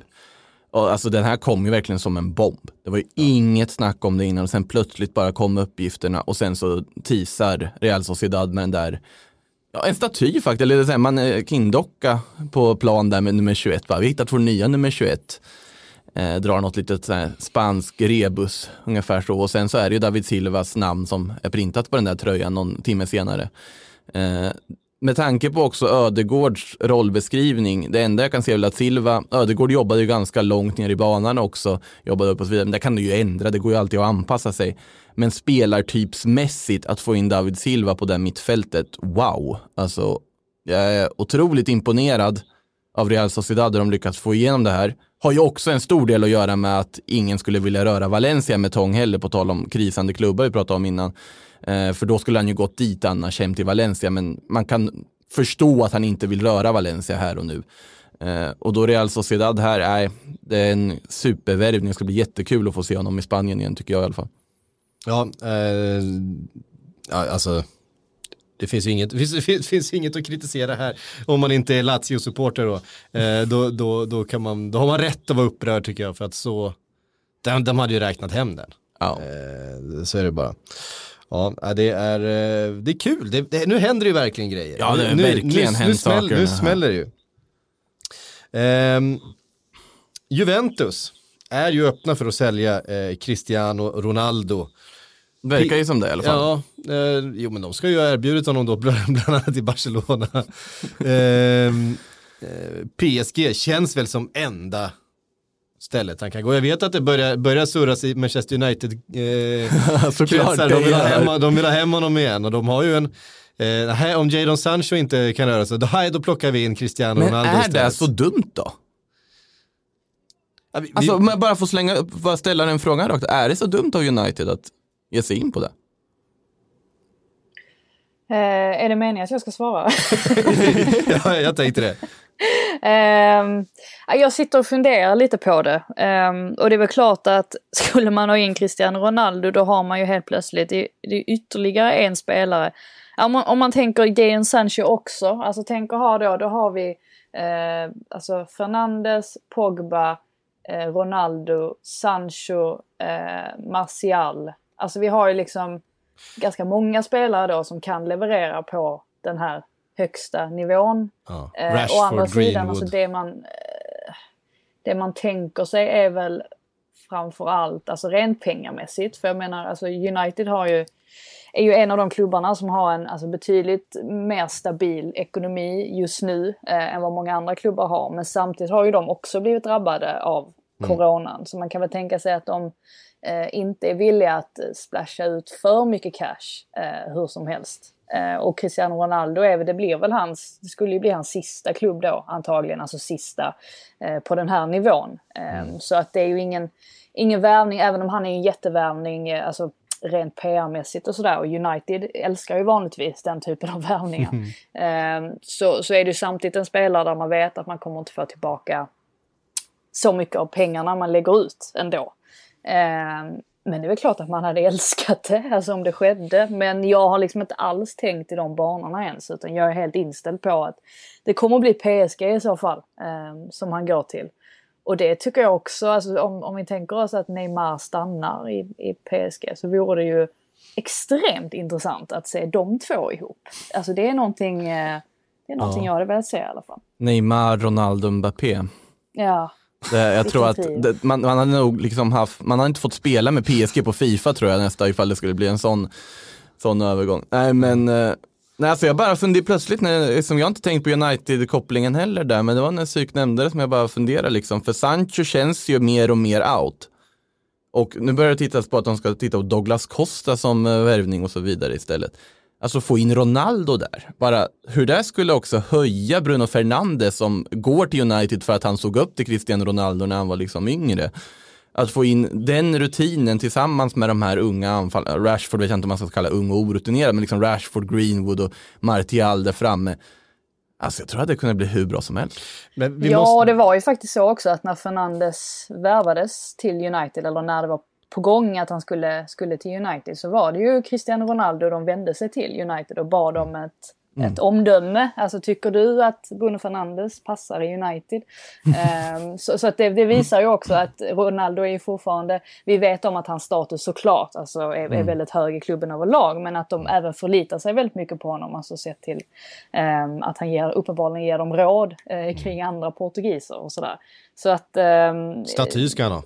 Och alltså den här kom ju verkligen som en bomb. Det var ju inget snack om det innan och sen plötsligt bara kom uppgifterna och sen så teasar Real Sociedad med den där Ja, en staty faktiskt, eller så här, man eh, kindocka på plan där med nummer 21. Bara. Vi har hittat vår nya nummer 21. Eh, drar något litet så här, spansk rebus, ungefär så. Och sen så är det ju David Silvas namn som är printat på den där tröjan någon timme senare. Eh, med tanke på också Ödegårds rollbeskrivning, det enda jag kan se är att Silva, Ödegård jobbade ju ganska långt ner i banan också, jobbade upp och så vidare, men det kan du ju ändra, det går ju alltid att anpassa sig. Men spelartypsmässigt, att få in David Silva på det mittfältet, wow! Alltså, jag är otroligt imponerad av Real Sociedad där de lyckats få igenom det här. Har ju också en stor del att göra med att ingen skulle vilja röra Valencia med tång heller, på tal om krisande klubbar vi pratade om innan. Eh, för då skulle han ju gått dit annars, hem till Valencia, men man kan förstå att han inte vill röra Valencia här och nu. Eh, och då Real Sociedad här, nej, det är en supervärvning, det ska bli jättekul att få se honom i Spanien igen tycker jag i alla fall. Ja, eh, ja alltså det finns ju inget, det finns, finns, finns inget att kritisera här om man inte är Lazio-supporter då. Eh, då, då, då, kan man, då har man rätt att vara upprörd tycker jag för att så, de, de hade ju räknat hem den. Ja. Eh, så är det bara. Ja, det är, eh, det är kul. Det, det, nu händer det ju verkligen grejer. Ja, det har nu, verkligen nu, hänt nu, smäll, nu smäller det ju. Ehm, Juventus är ju öppna för att sälja eh, Cristiano Ronaldo. Verkar ju som det i alla fall. Ja, eh, jo men de ska ju ha erbjudit honom då bland annat i Barcelona. Ehm, eh, PSG känns väl som enda stället han kan gå. Jag vet att det börjar, börjar surras i Manchester United eh, kretsar. De vill, ha hem, de vill ha hem honom igen och de har ju en eh, om Jadon Sancho inte kan röra sig, då, då plockar vi in Cristiano Men Ronaldo är det istället. så dumt då? Alltså, om jag bara får slänga upp, bara ställa den frågan rakt. Är det så dumt av United att ge sig in på det? Eh, är det meningen att jag ska svara? ja, jag tänkte det. Ja, jag sitter och funderar lite på det. Ehm, och det är väl klart att skulle man ha in Cristiano Ronaldo då har man ju helt plötsligt, det, det är ytterligare en spelare. Om man, om man tänker Jadon Sancho också, alltså tänker ha då, då har vi eh, alltså Fernandes, Pogba, eh, Ronaldo, Sancho, eh, Martial. Alltså vi har ju liksom ganska många spelare då som kan leverera på den här högsta nivån. Ja. Eh, Rashford, å andra sidan, Greenwood. alltså det man, eh, det man tänker sig är väl framför allt, alltså rent pengamässigt. För jag menar, alltså United har ju, är ju en av de klubbarna som har en alltså, betydligt mer stabil ekonomi just nu eh, än vad många andra klubbar har. Men samtidigt har ju de också blivit drabbade av coronan. Så man kan väl tänka sig att de inte är villiga att eh, splasha ut för mycket cash eh, hur som helst. Eh, och Cristiano Ronaldo är det blir väl hans, det skulle ju bli hans sista klubb då antagligen, alltså sista eh, på den här nivån. Eh, Så att det är ju ingen, ingen värvning, även om han är en jättevärvning, eh, alltså rent PR-mässigt och sådär. Och United älskar ju vanligtvis den typen av värvningar. Eh, så, så är det ju samtidigt en spelare där man vet att man kommer inte få tillbaka så mycket av pengarna man lägger ut ändå. Eh, men det är väl klart att man hade älskat det, alltså om det skedde. Men jag har liksom inte alls tänkt i de banorna ens, utan jag är helt inställd på att det kommer att bli PSG i så fall, eh, som han går till. Och det tycker jag också, alltså om, om vi tänker oss att Neymar stannar i, i PSG, så vore det ju extremt intressant att se de två ihop. Alltså det är någonting, eh, det är någonting jag hade velat se i alla fall. Neymar, Ronaldo, Mbappé. Ja, Det, jag tror att det, man, man hade nog liksom haft, man har inte fått spela med PSG på Fifa tror jag nästa ifall det skulle bli en sån, sån övergång. Nej men, eh, nej alltså jag bara funderar plötsligt, när, som jag inte tänkt på United-kopplingen heller där, men det var när Psyk nämnde det som jag bara funderade liksom, för Sancho känns ju mer och mer out. Och nu börjar det tittas på att de ska titta på Douglas Costa som eh, värvning och så vidare istället. Alltså få in Ronaldo där. Bara hur det skulle också höja Bruno Fernandes som går till United för att han såg upp till Cristiano Ronaldo när han var liksom yngre. Att få in den rutinen tillsammans med de här unga anfallarna, Rashford vet jag inte om man ska kalla ung och orutinerad, men liksom Rashford, Greenwood och Martial där framme. Alltså jag tror att det kunde bli hur bra som helst. Men vi ja, måste... det var ju faktiskt så också att när Fernandes värvades till United, eller när det var på gång att han skulle, skulle till United, så var det ju Cristiano Ronaldo de vände sig till United och bad om ett, ett omdöme. Alltså tycker du att Bruno Fernandes passar i United? Ehm, så så att det, det visar ju också att Ronaldo är ju fortfarande, vi vet om att hans status såklart alltså är, är väldigt hög i klubben överlag, men att de även förlitar sig väldigt mycket på honom, alltså sett till ehm, att han ger, uppenbarligen ger dem råd eh, kring andra portugiser och sådär. Så att... ehm, Staty ska han ha.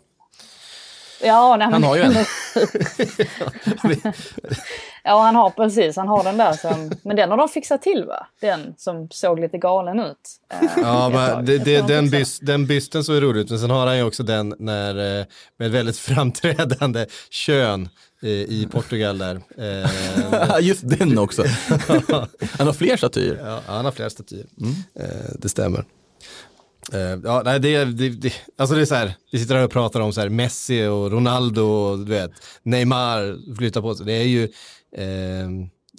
Ja, nej, Han har ju en. Ja, han har precis. Han har den där som... Men den har de fixat till va? Den som såg lite galen ut. eh, Ja, men det, det, den, byst, den bysten så är roligt, men sen har han ju också den när, eh, med väldigt framträdande kön eh, i Portugal där. Eh, Just den också. Han har fler statyer. Ja, han har flera statyer. Eh, det stämmer. Eh, ja, nej, det, det, det, alltså det är så här, vi sitter här och pratar om så här Messi och Ronaldo och du vet, Neymar flyttar på sig. Det är ju, eh,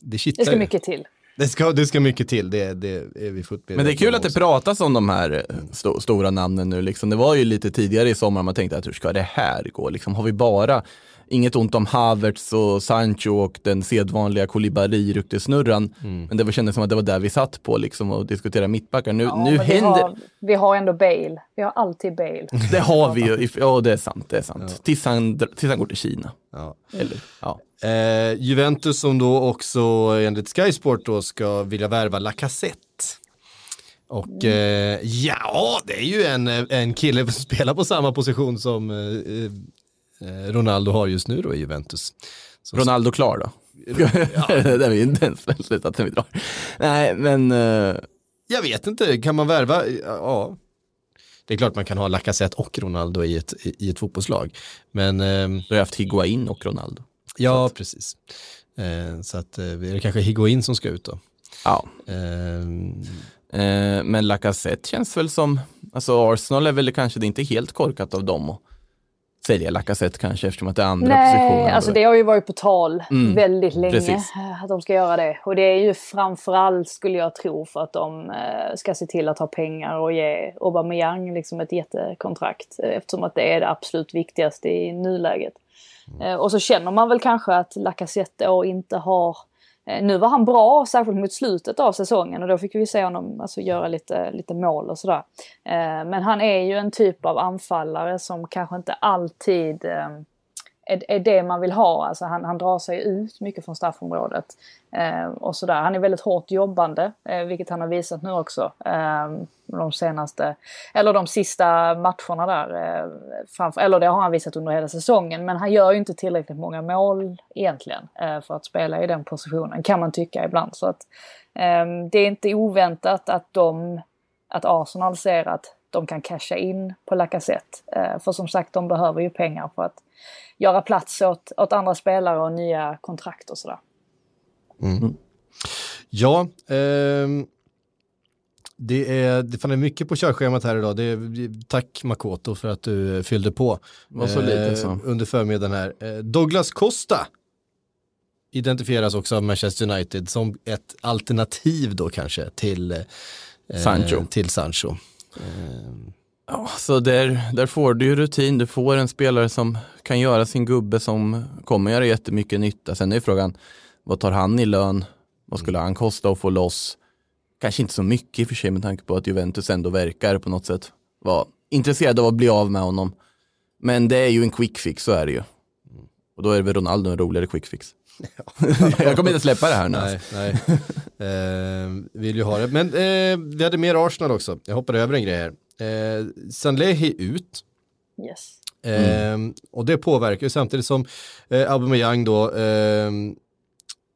det kittlar Det ska mycket till. Det ska, det ska mycket till, det, det är vi fullt Men det är kul att det pratas om de här eh, sto- stora namnen nu. Liksom. Det var ju lite tidigare i sommar man tänkte att hur ska det här gå? Liksom, har vi bara, inget ont om Havertz och Sancho och den sedvanliga Koulibaly-ryktesnurran. Men det var, kändes som att det var där vi satt på liksom, och diskutera mittbackar. Nu, Ja, nu vi, händer, har, vi har ändå Bale. Vi har alltid Bale. det har vi ju, ja det är sant, det är sant. Tills, han, tills han går till Kina. Ja. Eller, ja. Eh, Juventus som då också enligt Sky Sport då ska vilja värva Lacazette. Och eh, ja, det är ju en, en kille som spelar på samma position som eh, eh, Ronaldo har just nu då i Juventus. Så, Ronaldo klar då? det är vi drar. Nej, men eh, Jag vet inte, kan man värva? Ja. Det är klart man kan ha Lacazette och Ronaldo i ett, i ett fotbollslag. Men ehm, då har haft Higuain och Ronaldo. ja, precis. Eh, så att eh, är det kanske Higuain som ska ut då. Ja, Ehm, Eh, men Lacazette känns väl som, alltså Arsenal är väl kanske det är inte helt korkat av dem att sälja Lacazette kanske eftersom att det är andra Nej, positioner. alltså det har ju varit på tal Mm, väldigt länge precis. att de ska göra det. Och det är ju framförallt skulle jag tro för att de eh, ska se till att ha pengar och ge Aubameyang liksom ett jättekontrakt. eh, Eftersom att det är det absolut viktigaste i nuläget. Eh, och så känner man väl kanske att Lacazette då inte har Eh, nu var han bra, särskilt mot slutet av säsongen och då fick vi se honom alltså, göra lite, lite mål och sådär. Eh, men han är ju en typ av anfallare som kanske inte alltid eh, är, är det man vill ha. Alltså han, han drar sig ut mycket från straffområdet. Eh, och sådär. Han är väldigt hårt jobbande, eh, vilket han har visat nu också. Eh, de senaste, eller de sista matcherna där. Eh, framför, eller det har han visat under hela säsongen. Men han gör ju inte tillräckligt många mål egentligen eh, för att spela i den positionen, kan man tycka ibland. Så att, eh, det är inte oväntat att de, att Arsenal ser att de kan casha in på Lacazette. Eh, för som sagt, de behöver ju pengar för att göra plats åt, åt andra spelare och nya kontrakt och sådär. Ja, ehm, det är, det är mycket på körschemat här idag. Det är, tack Makoto för att du fyllde på Var så lite så. under förmiddagen här. Eh, Douglas Costa identifieras också av Manchester United som ett alternativ då kanske till eh, Sancho. Till Sancho. Ja, så där, där får du ju rutin, du får en spelare som kan göra sin gubbe som kommer göra jättemycket nytta. Sen är frågan, vad tar han i lön? Vad skulle han kosta att få loss? Kanske inte så mycket i och för sig med tanke på att Juventus ändå verkar på något sätt vara intresserade av att bli av med honom. Men det är ju en quick fix, så är det ju. Och då är väl Ronaldo en roligare quick fix. Jag kommer inte släppa det här nu. Nej, nej. eh, vill ju ha det. Men eh, vi hade mer Arsenal också. Jag hoppade över en grej här. Eh, Sanlehi ut. Yes. Ehm, och det påverkar ju samtidigt som eh, Aubameyang då ehm,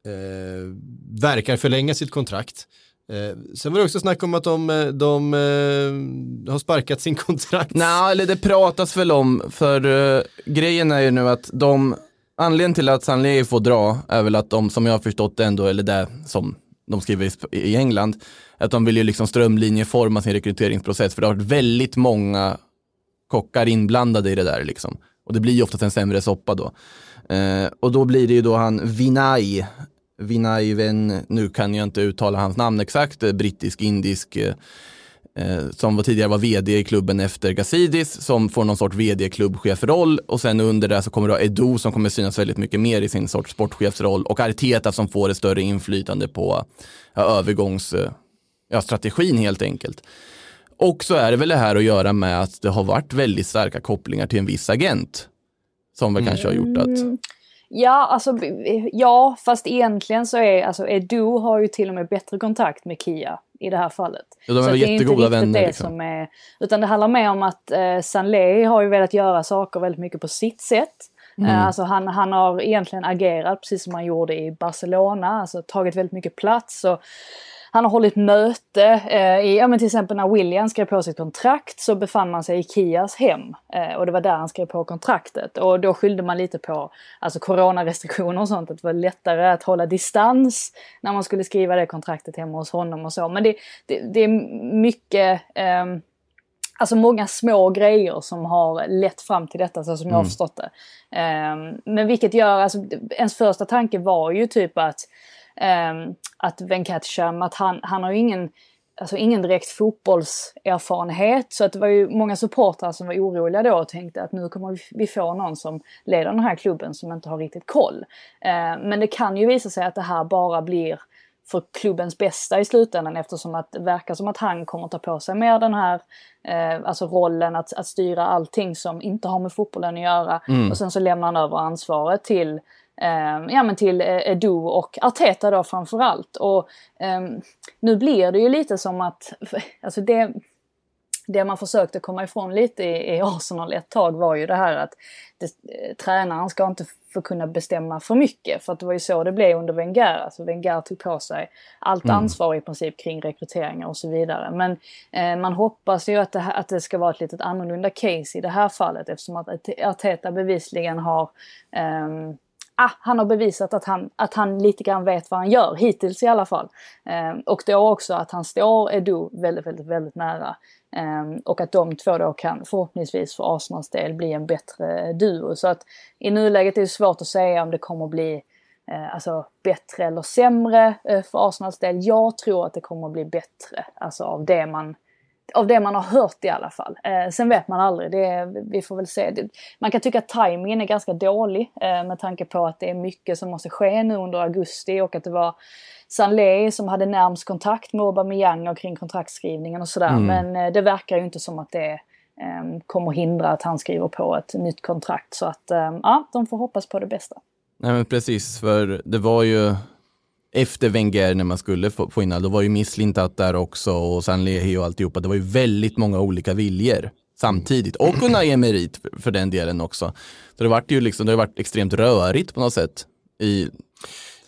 eh, verkar förlänga sitt kontrakt. Eh, sen var det också snack om att de, eh, de eh, har sparkat sin kontrakt. Nej, eller det pratas väl om, för uh, grejen är ju nu att de, anledningen till att Sanley får dra är väl att de, som jag har förstått det ändå, eller det som de skriver i, England, att de vill ju liksom strömlinjeforma sin rekryteringsprocess, för det har varit väldigt många kockar inblandade i det där liksom. Och det blir ju oftast en sämre soppa då. Eh, och då blir det ju då han Vinay, Vinay Ven, nu kan jag inte uttala hans namn exakt, brittisk-indisk eh, eh Eh, som var tidigare var vd i klubben efter Gazidis som får någon sorts vd-klubbchefroll och sen under det så kommer du ha Edo som kommer synas väldigt mycket mer i sin sorts sportchefsroll. Och Arteta som får ett större inflytande på ja, övergångsstrategin eh, ja, helt enkelt. Och så är det väl det här att göra med att det har varit väldigt starka kopplingar till en viss agent som väl kanske har gjort att mm. Ja, alltså ja, fast egentligen så är alltså Edu har ju till och med bättre kontakt med Kia i det här fallet. Ja, de är så väl jättegoda vänner, det liksom. som är, utan det handlar mer om att eh, Sanley har ju velat göra saker väldigt mycket på sitt sätt. Mm. Eh, alltså han, han har egentligen agerat precis som han gjorde i Barcelona, alltså tagit väldigt mycket plats. Och, han har hållit möte. Eh, i, ja, men till exempel när William skrev på sitt kontrakt så befann man sig i Kias hem. Eh, och det var där han skrev på kontraktet. Och då skyllde man lite på alltså, coronarestriktioner och sånt. Att det var lättare att hålla distans när man skulle skriva det kontraktet hemma hos honom och så. Men det, det, det är mycket... ehm, Alltså många små grejer som har lett fram till detta så som jag har förstått det. Ehm, men vilket gör, alltså ens första tanke var ju typ att, um, att Venkatesham, att han, han har ju ingen, alltså ingen direkt fotbollserfarenhet. Så att det var ju många supportrar som var oroliga då och tänkte att nu kommer vi- få någon som leder den här klubben som inte har riktigt koll. Ehm, men det kan ju visa sig att det här bara blir för klubbens bästa i slutändan eftersom att det verkar som att han kommer ta på sig mer den här eh, alltså rollen att, att styra allting som inte har med fotbollen att göra. Och sen så lämnar han över ansvaret till eh, ja, men till eh, Edu och Arteta då framförallt. Och ehm, nu blir det ju lite som att, alltså det, det man försökte komma ifrån lite i, i Arsenal ett tag var ju det här att det, eh, tränaren ska inte få kunna bestämma för mycket. För att det var ju så det blev under Wenger. Alltså Wenger tog på sig allt ansvar i princip kring rekryteringar och så vidare. Men eh, man hoppas ju att det, att det ska vara ett litet annorlunda case i det här fallet eftersom att Arteta bevisligen har ehm, ah, han har bevisat att han, att han lite grann vet vad han gör, hittills i alla fall. Eh, och då också att han står Edu väldigt, väldigt, väldigt nära. Eh, och att de två då kan förhoppningsvis för Arsenals del bli en bättre duo. Så att i nuläget är det svårt att säga om det kommer bli eh, alltså bättre eller sämre eh, för Arsenals del. Jag tror att det kommer bli bättre, alltså av det man av det man har hört i alla fall. Eh, sen vet man aldrig, det, vi får väl se. Det, man kan tycka att tajmingen är ganska dålig eh, med tanke på att det är mycket som måste ske nu under augusti och att det var Sanley som hade närmst kontakt med Aubameyang och kring kontraktskrivningen och sådär. Men eh, det verkar ju inte som att det eh, kommer hindra att han skriver på ett nytt kontrakt. Så att eh, ja, de får hoppas på det bästa. Nej men precis, för det var ju efter Wenger när man skulle få, få in all, då var ju misslintat där också och sen Lehi och alltihopa. Det var ju väldigt många olika viljor samtidigt och Unai Emery för, för den delen också. Så det vart ju liksom, det har varit extremt rörigt på något sätt. I,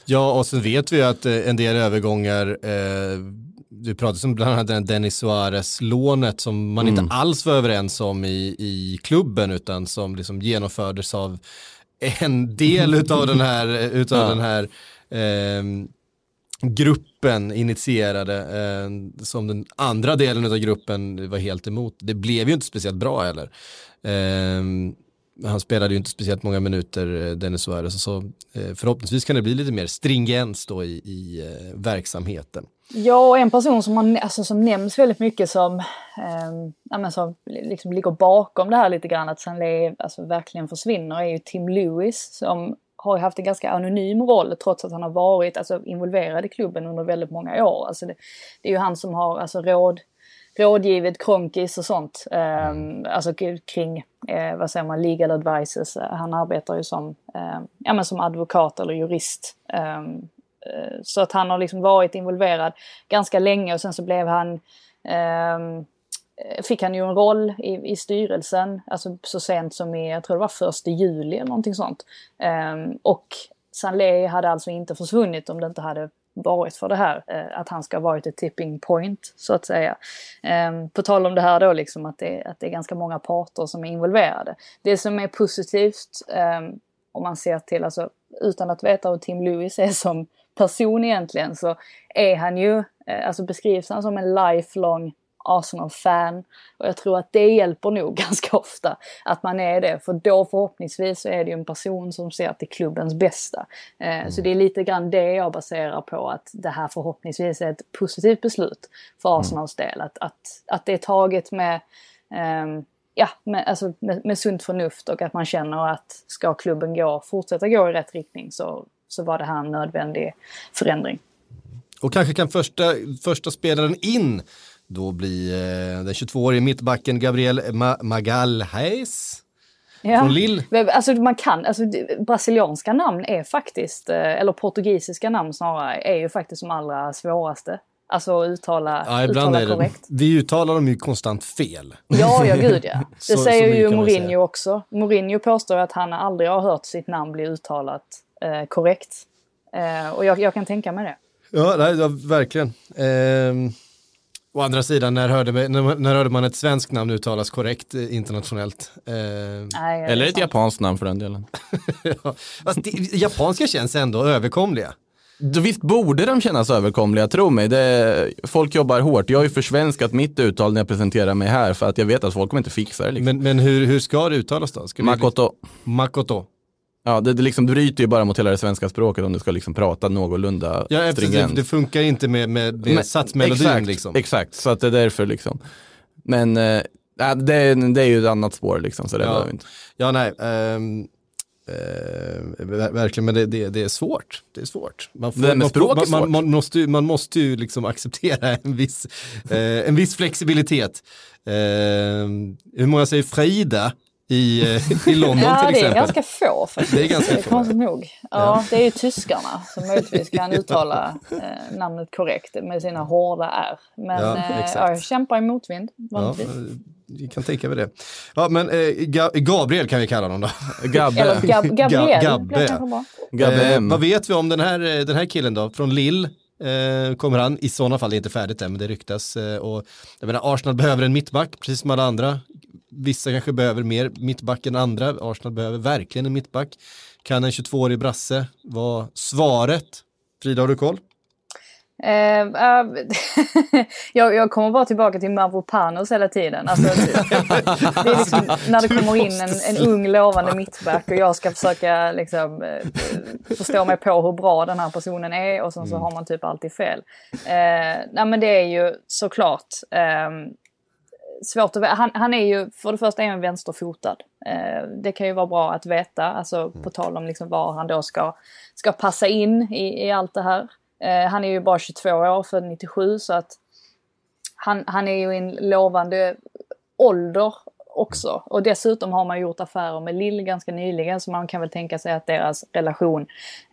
Ja, och sen vet vi ju att eh, en del övergångar, eh, det pratas om bland annat den Dennis Suarez-lånet som man inte alls var överens om i, i klubben utan som liksom genomfördes av en del utav den här, utav Ja. den här Ehm, gruppen initierade eh, som den andra delen av gruppen var helt emot. Det blev ju inte speciellt bra heller. Ehm, han spelade ju inte speciellt många minuter, eh, Dennis Suarez, så eh, förhoppningsvis kan det bli lite mer stringens då i, i eh, verksamheten. Ja, och en person som, man, alltså, som nämns väldigt mycket som, eh, ja, men som liksom ligger bakom det här lite grann, att Sanley alltså, verkligen försvinner, är ju Tim Lewis som har ju haft en ganska anonym roll trots att han har varit alltså, involverad i klubben under väldigt många år. Alltså, det, det är ju han som har alltså, råd, rådgivit Kronkis och sånt. ehm, alltså kring, eh, vad säger man, legal advices. Han arbetar ju som, ehm, ja, men som advokat eller jurist. Eh, Så att han har liksom varit involverad ganska länge och sen så blev han eh, Eh, fick han ju en roll i, i styrelsen, alltså så sent som i, jag tror det var första juli eller någonting sånt. Um, och Sanley hade alltså inte försvunnit om det inte hade varit för det här, eh, att han ska ha varit ett tipping point så att säga. Ehm, på tal om det här då liksom att det, att det är ganska många parter som är involverade. Det som är positivt ehm, om man ser till, alltså utan att veta hur Tim Lewis är som person egentligen så är han ju, eh, alltså beskrivs han som en lifelong Arsenal-fan. Och jag tror att det hjälper nog ganska ofta att man är det. För då förhoppningsvis så är det ju en person som ser till klubbens bästa. Eh, Så det är lite grann det jag baserar på att det här förhoppningsvis är ett positivt beslut för Arsenals del. Att, att, att det är taget med ehm, ja, med, alltså med, med sunt förnuft och att man känner att ska klubben gå, fortsätta gå i rätt riktning så, så var det här en nödvändig förändring. Och kanske kan första, första spelaren in då bli eh, den 22-årige mittbacken Gabriel Ma- Magalhaes Ja. från Lille. Alltså man kan, alltså brasilianska namn är faktiskt, eh, eller portugisiska namn snarare, är ju faktiskt de allra svåraste. Alltså att uttala, Ja, uttala är det. korrekt. Vi uttalar dem ju konstant fel. Ja, ja gud ja. Det Så- så säger mycket ju Mourinho också. Mourinho påstår att han aldrig har hört sitt namn bli uttalat eh, korrekt. Eh, och jag, jag kan tänka mig det. Ja, nej, ja verkligen. Ehm, å andra sidan, när hörde, man- när, hörde man ett svenskt namn uttalas korrekt eh, internationellt? Nej, det Eller ett sant. japanskt namn för den delen. ja. Fast det, japanska känns ändå överkomliga. Visst borde de kännas överkomliga, tro mig. Det, folk jobbar hårt. Jag har ju försvenskat mitt uttal när jag presenterar mig här för att jag vet att folk kommer inte fixa det. Liksom. Men, men hur, hur ska det uttalas då? Ska det- Makoto. Makoto. Ja, det, det liksom bryter ju bara mot hela det svenska språket om du ska liksom prata någorlunda Ja, eftersom stringent. det funkar inte med, med, med Men- satsmelodin exakt, liksom. Exakt, så att det är därför liksom. Men äh, det, är- det är ju ett annat spår liksom, så det Ja. behöver vi inte. Ja, nej. ehm, eh, ver- verkligen, men det, det, det är svårt. Det är svårt. Man, med man, är man, man, svårt. man, måste, ju- man måste ju liksom acceptera en viss, eh, en viss flexibilitet. Ehm, hur många säger Frida i, eh, i London Ja, till det är exempel? ganska få faktiskt. Det är ganska få, Konstigt nog. Ja, det är ju tyskarna som möjligtvis kan uttala eh, namnet korrekt med sina hårda R. Men Ja, eh, ja, jag kämpar i motvind Ja, vanligtvis. jag kan tänka mig det. Ja, men eh, Ga- Gabriel kan vi kalla honom då. Gabbe, Eller Gab Gabriel Gabbe. Eh, vad vet vi om den här, eh, den här killen då? Från Lille eh, kommer han, i sådana fall det är inte färdigt än, men det ryktas. Eh, och, jag menar, Arsenal behöver en mittback, precis som alla andra. Vissa kanske behöver mer mittback än andra. Arsenal behöver verkligen en mittback. Kan en 22-årig brasse vara svaret? Frida, har du koll? Eh, eh, jag, jag kommer bara tillbaka till Mavropanos hela tiden. Alltså, det, är liksom när det kommer in en, en ung lovande mittback och jag ska försöka liksom, eh, förstå mig på hur bra den här personen är och sen så har man typ alltid fel. Eh, nej men det är ju såklart eh, svårt att. Han, han är ju, för det första är han vänsterfotad. Eh, det kan ju vara bra att veta, alltså på tal om liksom var han då ska, ska passa in i, i allt det här. Eh, han är ju bara 22 år, född 97, så att han, han är ju i en lovande ålder också. Och dessutom har man gjort affärer med Lill ganska nyligen så man kan väl tänka sig att deras relation,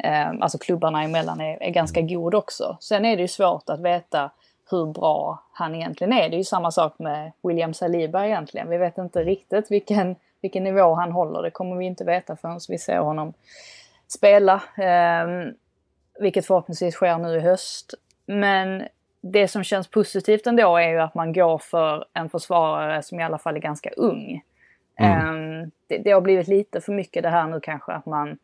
eh, alltså klubbarna emellan, är, är ganska god också. Sen är det ju svårt att veta hur bra han egentligen är. Det är ju samma sak med William Saliba egentligen. Vi vet inte riktigt vilken, vilken nivå han håller. Det kommer vi inte veta förrän vi ser honom spela. Eh, vilket förhoppningsvis sker nu i höst. Men det som känns positivt ändå är ju att man går för en försvarare som i alla fall är ganska ung. Ehm, det, det har blivit lite för mycket det här nu kanske att man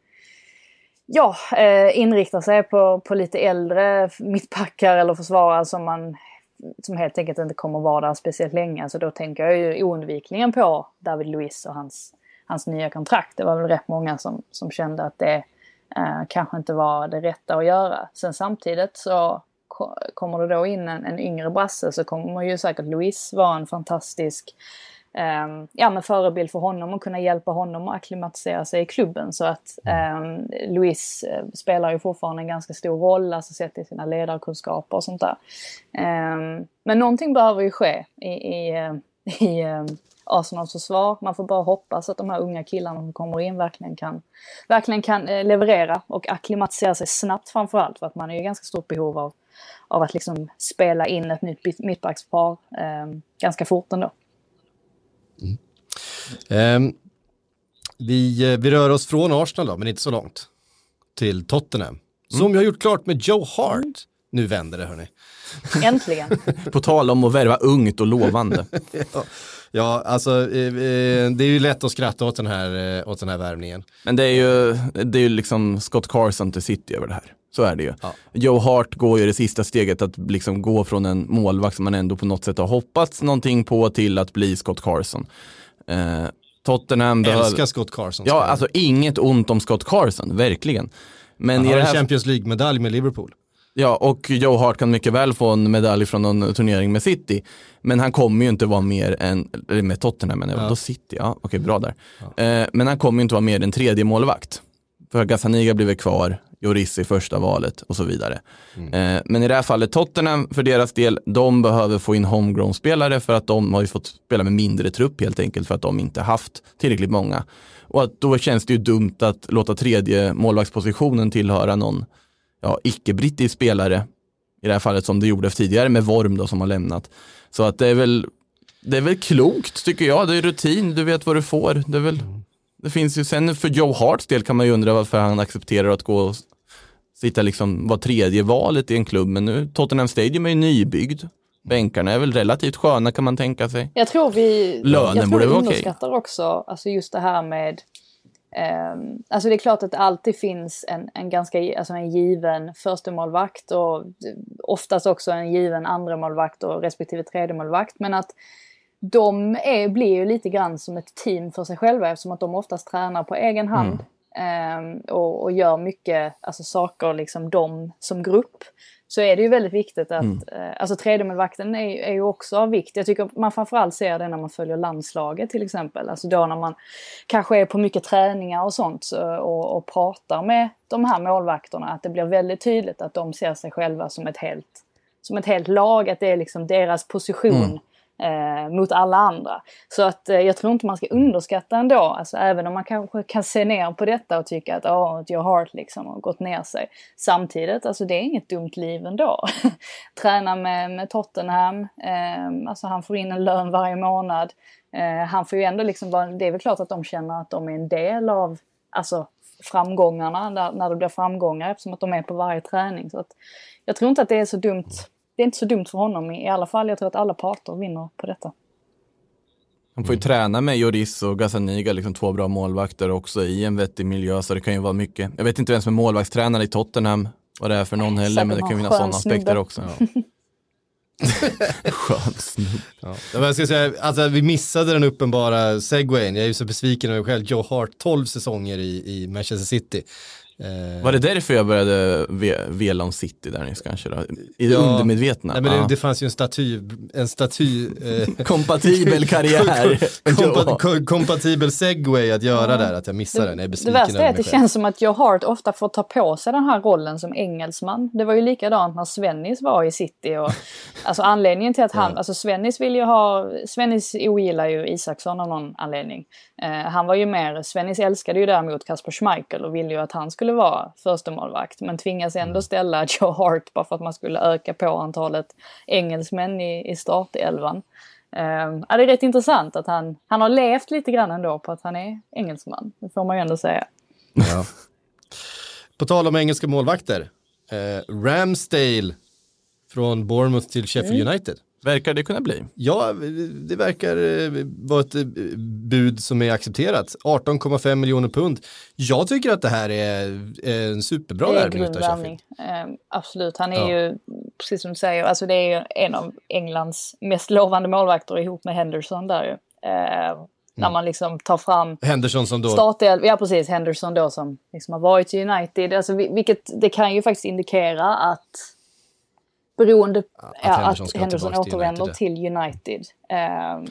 ja, eh, inriktar sig på, på lite äldre mittbackar eller försvarare som man som helt enkelt inte kommer vara där speciellt länge. Så då tänker jag ju oundvikligen på David Luiz och hans, hans nya kontrakt. Det var väl rätt många som, som kände att det eh, kanske inte var det rätta att göra. Sen samtidigt så kommer det då in en, en yngre brasse så kommer ju säkert Luiz vara en fantastisk eh, ja, men förebild för honom och kunna hjälpa honom att acklimatisera sig i klubben. Så att eh, Luis eh, spelar ju fortfarande en ganska stor roll, alltså sett i sina ledarkunskaper och sånt där. Eh, men någonting behöver ju ske i, i, eh, i eh, Arsenals försvar. Man får bara hoppas att de här unga killarna som kommer in verkligen kan, verkligen kan eh, leverera och acklimatisera sig snabbt framförallt. För att man är i ganska stort behov av, av att liksom spela in ett nytt mitt- mittbackspar eh, ganska fort ändå. Ehm, vi, eh, vi rör oss från Arsenal då, men inte så långt. Till Tottenham. Som vi har gjort klart med Joe Hart. Nu vänder det hörni. Äntligen! På tal om att värva ungt och lovande. Ja, alltså eh, eh, det är ju lätt att skratta åt den här, eh, åt den här värvningen. Men det är ju, det är ju liksom Scott Carson till City över det här. Så är det ju. Ja. Joe Hart går ju det sista steget att liksom gå från en målvakt som man ändå på något sätt har hoppats någonting på till att bli Scott Carson. Eh, Tottenham behöver... Älskar Scott Carson. Ja, alltså inget ont om Scott Carson, verkligen. Men Han har det en här... Champions League-medalj med Liverpool. Ja, och Joe Hart kan mycket väl få en medalj från någon turnering med City. Men han kommer ju inte vara mer än, eller med Tottenham jag, Ja. då City, ja okej bra där. Eh, men han kommer ju inte vara mer än tredje målvakt. För Gazzaniga blir väl kvar, Joris i första valet och så vidare. Eh, men i det här fallet Tottenham, för deras del, de behöver få in homegrown-spelare för att de har ju fått spela med mindre trupp helt enkelt för att de inte haft tillräckligt många. Och att då känns det ju dumt att låta tredje målvaktspositionen tillhöra någon ja, icke-brittisk spelare, i det här fallet som det gjorde tidigare med Worm då som har lämnat. Så att det är väl, det är väl klokt tycker jag, det är rutin, du vet vad du får. Det, är väl, det finns ju, sen för Joe Harts del kan man ju undra varför han accepterar att gå och sitta liksom, vara tredje valet i en klubb, men nu Tottenham Stadium är ju nybyggd. Bänkarna är väl relativt sköna kan man tänka sig. Jag tror vi, Lönen jag tror vi underskattar också alltså just det här med ehm, alltså det är klart att det alltid finns en, en ganska alltså en given förstemålvakt och oftast också en given andremålvakt och respektive tredjemålvakt. Men att de är, blir ju lite grann som ett team för sig själva eftersom att de oftast tränar på egen hand. ehm, och, och gör mycket alltså, saker liksom de som grupp. Så är det ju väldigt viktigt att, eh, alltså tredjemålvakten är, är ju också av vikt. Jag tycker man framförallt ser det när man följer landslaget till exempel. Alltså då när man kanske är på mycket träningar och sånt så, och, och pratar med de här målvakterna. Att det blir väldigt tydligt att de ser sig själva som ett helt, som ett helt lag. Att det är liksom deras position eh, mot alla andra. Så att eh, jag tror inte man ska underskatta ändå, alltså även om man kanske kan se ner på detta och tycka att oh, your heart liksom har gått ner sig. Samtidigt, alltså det är inget dumt liv ändå. Träna med, med Tottenham, eh, alltså han får in en lön varje månad. Eh, han får ju ändå liksom det är väl klart att de känner att de är en del av, alltså framgångarna, när, när det blir framgångar eftersom att de är på varje träning. Så att jag tror inte att det är så dumt det är inte så dumt för honom i alla fall. Jag tror att alla parter vinner på detta. Han får ju träna med Joris och Gazzaniga, liksom två bra målvakter också i en vettig miljö, så det kan ju vara mycket. Jag vet inte vem som är målvaktstränare i Tottenham, vad det är för någon heller, men det kan finnas sådana aspekter också. Skön snubbe. Ja. Jag ska säga, alltså, vi missade den uppenbara segwayen. Jag är ju så besviken över mig själv. Joe Hart, 12 säsonger i, i Manchester City. Eh, Var det därför jag började ve vela om City där nyss kanske då? I det Ja. undermedvetna? Nej, men det, Ja. det fanns ju en staty, en staty eh, Kompatibel karriär. kompa, kompatibel segway att göra där, att jag missade den. Jag är Det värsta är att det känns som att Joe Hart ofta får ta på sig den här rollen som engelsman. Det var ju likadant när Svennis var i City. Och, alltså anledningen till att han, alltså Svennis vill ju ha, Svennis ogillar ju Isaksson av någon anledning. Eh, han var ju mer, Svennis älskade ju däremot Kasper Schmeichel och ville ju att han skulle vara första målvakt men tvingas ändå ställa Joe Hart bara för att man skulle öka på antalet engelsmän i, i startelvan. Eh, ja, det är rätt intressant att han, han har levt lite grann ändå på att han är engelsman. Det får man ju ändå säga. Ja. På tal om engelska målvakter. Eh, Ramsdale från Bournemouth till Sheffield Mm. United. Verkar det kunna bli. Ja, det verkar eh, vara ett eh, bud som är accepterat. 18,5 miljoner pund. Jag tycker att det här är är en superbra det är värvning utav. Sheffield. Eh, absolut, han är Ja. ju, precis som du säger, alltså det är ju en av Englands mest lovande målvakter ihop med Henderson där ju. Eh, När Mm. man liksom tar fram Henderson som då, startelv, ja precis, Henderson då som liksom har varit i United. Alltså, vi- vilket det kan ju faktiskt indikera att beroende ja, Henderson att ska Henderson tillbaks till återvänder United. till United. Ehm,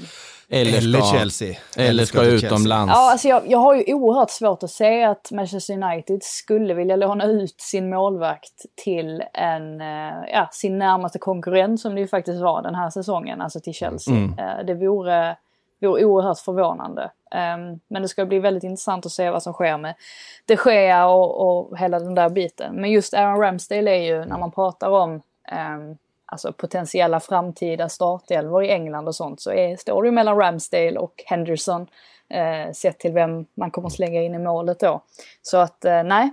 Eller, eller ska, Chelsea. Eller ska Chelsea. utomlands. Ja, alltså jag, jag har ju oerhört svårt att se att Manchester United skulle vilja låna ut sin målvakt till en, eh, ja, sin närmaste konkurrent som det ju faktiskt var den här säsongen, alltså till Chelsea. Mm. Eh, Det vore, vore oerhört förvånande. Ehm, Men det ska bli väldigt intressant att se vad som sker med de Gea och, och hela den där biten. Men just Aaron Ramsdale är ju, när man pratar om ehm, alltså potentiella framtida startelvor i England och sånt så är, står det mellan Ramsdale och Henderson eh, sett till vem man kommer att slänga in i målet då. Så att eh, nej,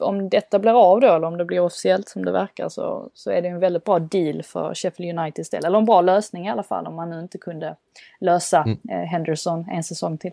om detta blir av då eller om det blir officiellt som det verkar så, så är det en väldigt bra deal för Sheffield Uniteds del. Eller en bra lösning i alla fall om man nu inte kunde lösa eh, Henderson en säsong till.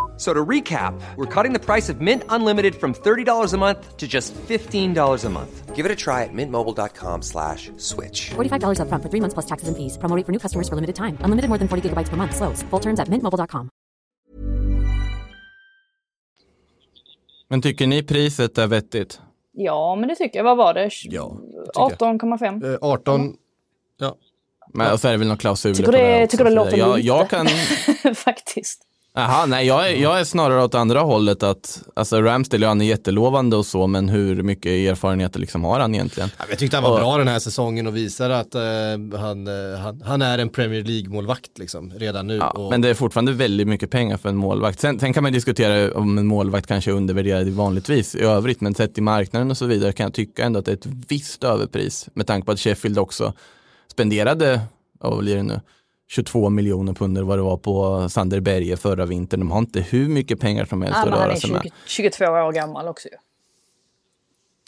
F- So to recap, we're cutting the price of Mint Unlimited from $30 a month to just $15 a month. Give it a try at mintmobile.com slash switch. $45 upfront for three months plus taxes and fees. Promo rate for new customers for limited time. Unlimited more than 40 gigabytes per month. Slows. Full terms at mintmobile.com. Men tycker ni priset är vettigt? Ja, men det tycker jag. Vad var det? Ja, tycker jag. 18,5? Eh, 18, ja. Men, och så är det väl några klausuler Tycker på det- det tycker det låter jag, lite. jag kan, Faktiskt. Aha, nej, jag, är, jag är snarare åt andra hållet att, alltså Ramsdale, han är jättelovande och så, men hur mycket erfarenheter liksom har han egentligen? Jag tyckte han var Och- bra den här säsongen och visar att eh, han, eh, han, han är en Premier League-målvakt liksom, redan nu. Ja, och, men det är fortfarande väldigt mycket pengar för en målvakt. Sen, sen kan man diskutera om en målvakt kanske är undervärderad vanligtvis i övrigt, men sett i marknaden och så vidare kan jag tycka ändå att det är ett visst överpris med tanke på att Sheffield också spenderade, vad blir det nu, 22 miljoner pund vad det var på Sander Berge förra vintern. De har inte hur mycket pengar som helst Ja, att röra sig med. 20, 22 år gammal också ju.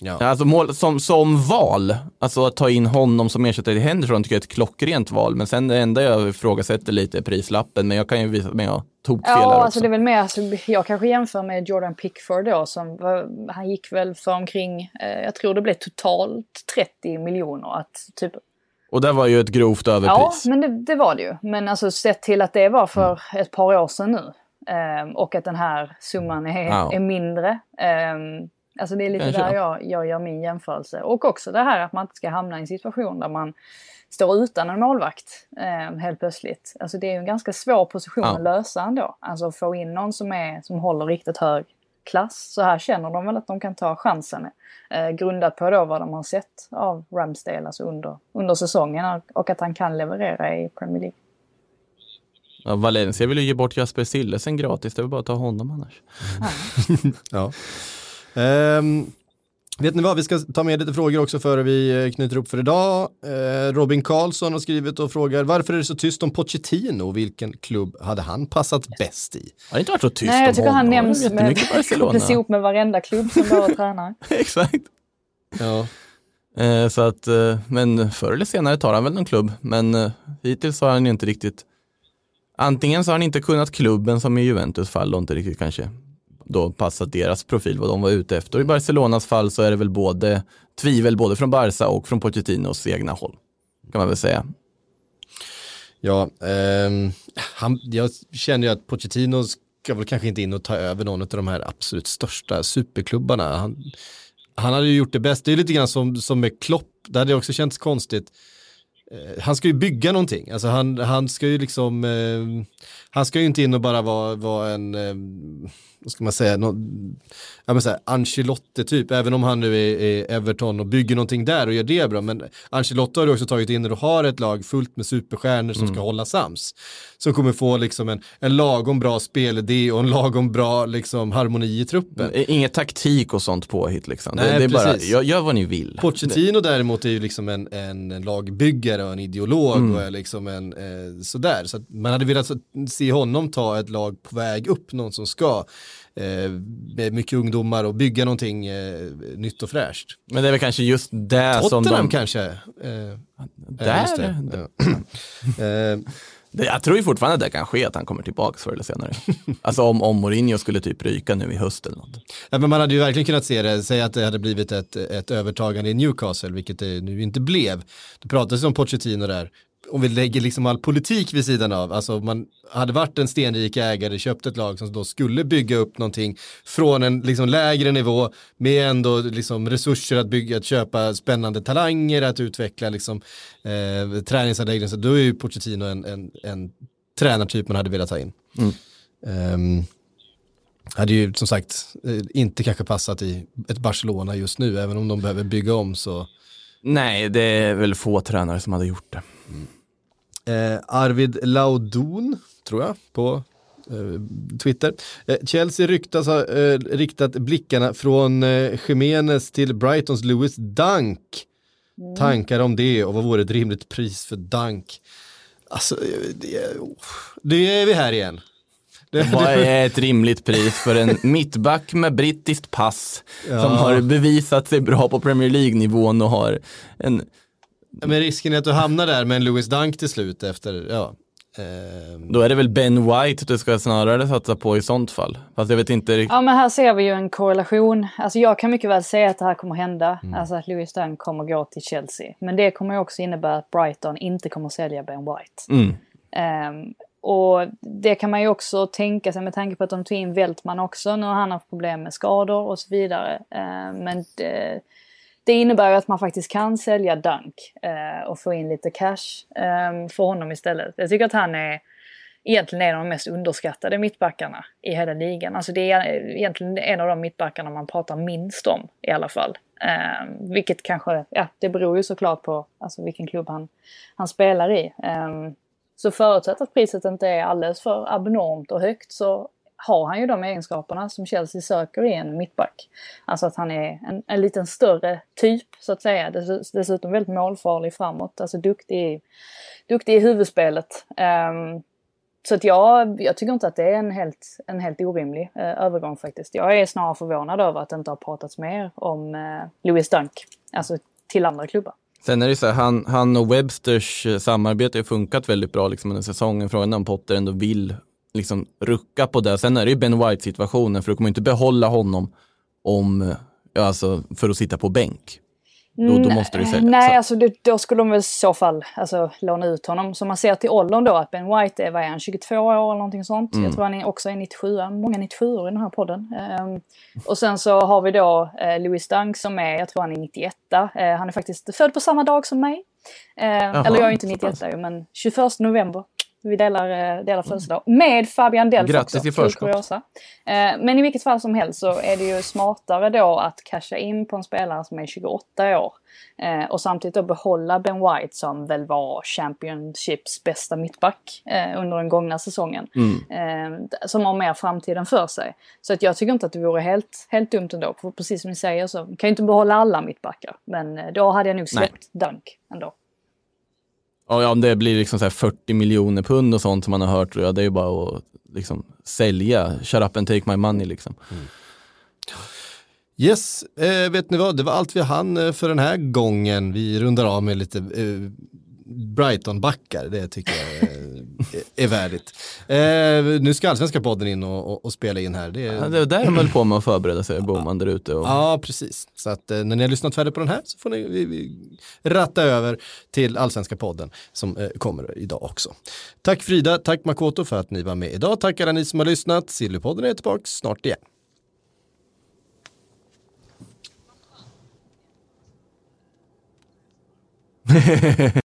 ja. Alltså mål, som, som val, alltså att ta in honom som ersättare till Henderson tycker jag är ett klockrent val. Men sen det enda jag ifrågasätter lite är prislappen. Men jag kan ju visa mig att tokfel här Ja, också. alltså det är väl mer, alltså, jag kanske jämför med Jordan Pickford då som han gick väl för omkring, eh, jag tror det blev totalt 30 miljoner att typ Och det var ju ett grovt Ja, överpris. men det, det var det ju. Men alltså sett till att det var för ett par år sedan nu. ehm, och att den här summan är, Ja. är mindre. Um, alltså det är lite Kanske. där jag, jag gör min jämförelse. Och också det här att man inte ska hamna i en situation där man står utan en målvakt ehm, helt plötsligt. Alltså det är ju en ganska svår position Ja. att lösa ändå. Alltså få in någon som, är, som håller riktigt hög klass. Så här känner de väl att de kan ta chansen. Eh, grundat på då vad de har sett av Ramsdale alltså under, under säsongen och att han kan leverera i Premier League. Ja, Valencia vill ju ge bort Jasper Sillesen gratis. Det är väl bara att ta honom annars. Ja. Ehm, vet ni vad, vi ska ta med lite frågor också före vi eh, knyter upp för idag. Eh, Robin Karlsson har skrivit och frågar varför är det så tyst om Pochettino? Vilken klubb hade han passat bäst i? Har det inte varit så tyst Nej, om jag tycker han honom? nämns med, kopplas ihop med varenda klubb som bara tränar. Exakt. Ja. Eh, så att, eh, men förr eller senare tar han väl någon klubb. Men eh, hittills har han ju inte riktigt, antingen så har han inte kunnat klubben som i Juventus fall och inte riktigt kanske då passat deras profil vad de var ute efter. Och I Barcelonas fall så är det väl både tvivel både från Barca och från Pochettinos egna håll. Kan man väl säga. Ja, eh, han, jag känner ju att Pochettino ska väl kanske inte in och ta över någon av de här absolut största superklubbarna. Han, han hade ju gjort det bäst. Det är lite grann som, som med Klopp, det hade också känts konstigt. Eh, Han ska ju bygga någonting, alltså han, han ska ju liksom, eh, han ska ju inte in och bara vara, vara en, eh, vad ska man säga, nå, ja men så här, Ancelotti typ, även om han nu är, är Everton och bygger någonting där och gör det bra, men Ancelotti har du också tagit in när du har ett lag fullt med superstjärnor som ska hålla sams. Som kommer få liksom en, en lagom bra spelidé och en lagom bra liksom harmoni i truppen. Eh, Inget taktik och sånt påhitt liksom. Nej, det, det är bara, precis. gör, gör vad ni vill. Pochettino däremot är ju liksom en, en, en lagbyggare och en ideolog Mm. och är liksom en eh, sådär. Så man hade velat se honom ta ett lag på väg upp, någon som ska. Eh, med mycket ungdomar och bygga någonting eh, nytt och fräscht. Men det är väl kanske just det som Tottenham de... kanske. Eh, Där? det. Ja. jag tror ju fortfarande att det kan ske att han kommer tillbaka förr eller senare. alltså om, om Mourinho skulle typ ryka nu i höst eller något. Ja, men man hade ju verkligen kunnat se det, säga att det hade blivit ett, ett övertagande i Newcastle, vilket det nu inte blev. Det pratades om Pochettino där, om vi lägger liksom all politik vid sidan av, alltså om man hade varit en stenrik ägare, köpt ett lag som då skulle bygga upp någonting från en liksom lägre nivå med ändå liksom resurser att bygga, att köpa spännande talanger, att utveckla liksom eh, träningsanläggningar, så då är ju Pochettino en, en, en tränartyp man hade velat ta in. Ehm, hade ju som sagt eh, inte kanske passat i ett Barcelona just nu, även om de behöver bygga om så. Nej, det är väl få tränare som hade gjort det. Eh, Arvid Laudon, tror jag, på eh, Twitter. Eh, Chelsea ryktas ha eh, riktat blickarna från eh, Jimenez till Brightons Lewis Dunk. Tankar om det och vad vore ett rimligt pris för Dunk? Alltså, eh, det, är- oh, det är vi här igen. Det, Vad det, är ett rimligt pris för en mittback med brittiskt pass Ja. som har bevisat sig bra på Premier League-nivån och har en men risken är att du hamnar där med en Louis Dunk till slut efter, ja. ehm, Då är det väl Ben White du ska snarare satsa på i sånt fall. Fast jag vet inte riktigt. Ja men här ser vi ju en korrelation. Alltså jag kan mycket väl säga att det här kommer hända. Alltså att Louis Dunk kommer gå till Chelsea. Men det kommer ju också innebära att Brighton inte kommer sälja Ben White. Mm. Ehm, och det kan man ju också tänka sig med tanke på att de tog in Weltman också. Nu har han haft problem med skador och så vidare. Ehm, men det, det innebär ju att man faktiskt kan sälja Dunk eh, och få in lite cash eh, för honom istället. Jag tycker att han är egentligen en av de mest underskattade mittbackarna i hela ligan. Alltså det är eh, egentligen en av de mittbackarna man pratar minst om i alla fall. Eh, vilket kanske, ja det beror ju såklart på alltså, vilken klubb han, han spelar i. Eh, så förutsatt att priset inte är alldeles för abnormt och högt så har han ju de egenskaperna som Chelsea söker i en mittback. Alltså att han är en, en liten större typ så att säga. Dess, dessutom väldigt målfarlig framåt, alltså duktig, i- duktig i huvudspelet. Um, så att jag, jag tycker inte att det är en helt, en helt orimlig eh, övergång faktiskt. Jag är snarare förvånad över att det inte har pratats mer om eh, Louis Dunk, alltså till andra klubbar. Sen är det så här, han, han och Websters eh, samarbete har funkat väldigt bra liksom under säsongen. Frågan är om Potter ändå vill liksom rucka på det. Sen är det ju Ben White situationen, för du kommer inte behålla honom om, alltså, för att sitta på bänk. Då, då måste du sälja. Nej, Så- alltså det, då skulle de väl i så fall alltså, låna ut honom. Så man ser till åldern då att Ben White är, vad är han, 22 år eller någonting sånt. Mm. Jag tror han är också är 97, många 97 år i den här podden. Ehm, och sen så har vi då eh, Louis Dunk som är, jag tror han är 91. Eh, han är faktiskt född på samma dag som mig. Eh, eller jag är inte 91 ju, men 21 november. Vi delar, eh, delar födelsedag. Med Fabian Delf Grattis också. i förskott. Eh, Men i vilket fall som helst så är det ju smartare då att casha in på en spelare som är 28 år. Eh, och samtidigt då behålla Ben White som väl var Championships bästa mittback eh, under den gångna säsongen. Eh, som har mer framtiden för sig. Så att jag tycker inte att det vore helt, helt dumt ändå. För precis som ni säger så kan jag inte behålla alla mittbackar. Men eh, då hade jag nog släppt Dunk ändå. Ja, om det blir liksom så här 40 miljoner pund och sånt som man har hört, ja, det är ju bara att liksom sälja. Shut up and take my money liksom. Mm. Yes, eh, vet ni vad, det var allt vi hann eh, för den här gången. Vi rundar av med lite eh, Brighton-backar, det tycker jag eh, är värdigt. Eh, nu ska Allsvenska podden in och, och, och spela in här. Det är, Ja, det var där de höll på med att förbereda sig, Boman där ute. Och... Ja, precis. Så att eh, när ni har lyssnat färdigt på den här så får ni vi, vi, ratta över till Allsvenska podden som eh, kommer idag också. Tack Frida, tack Makoto för att ni var med idag. Tack alla ni som har lyssnat. Sillypodden är tillbaka snart igen.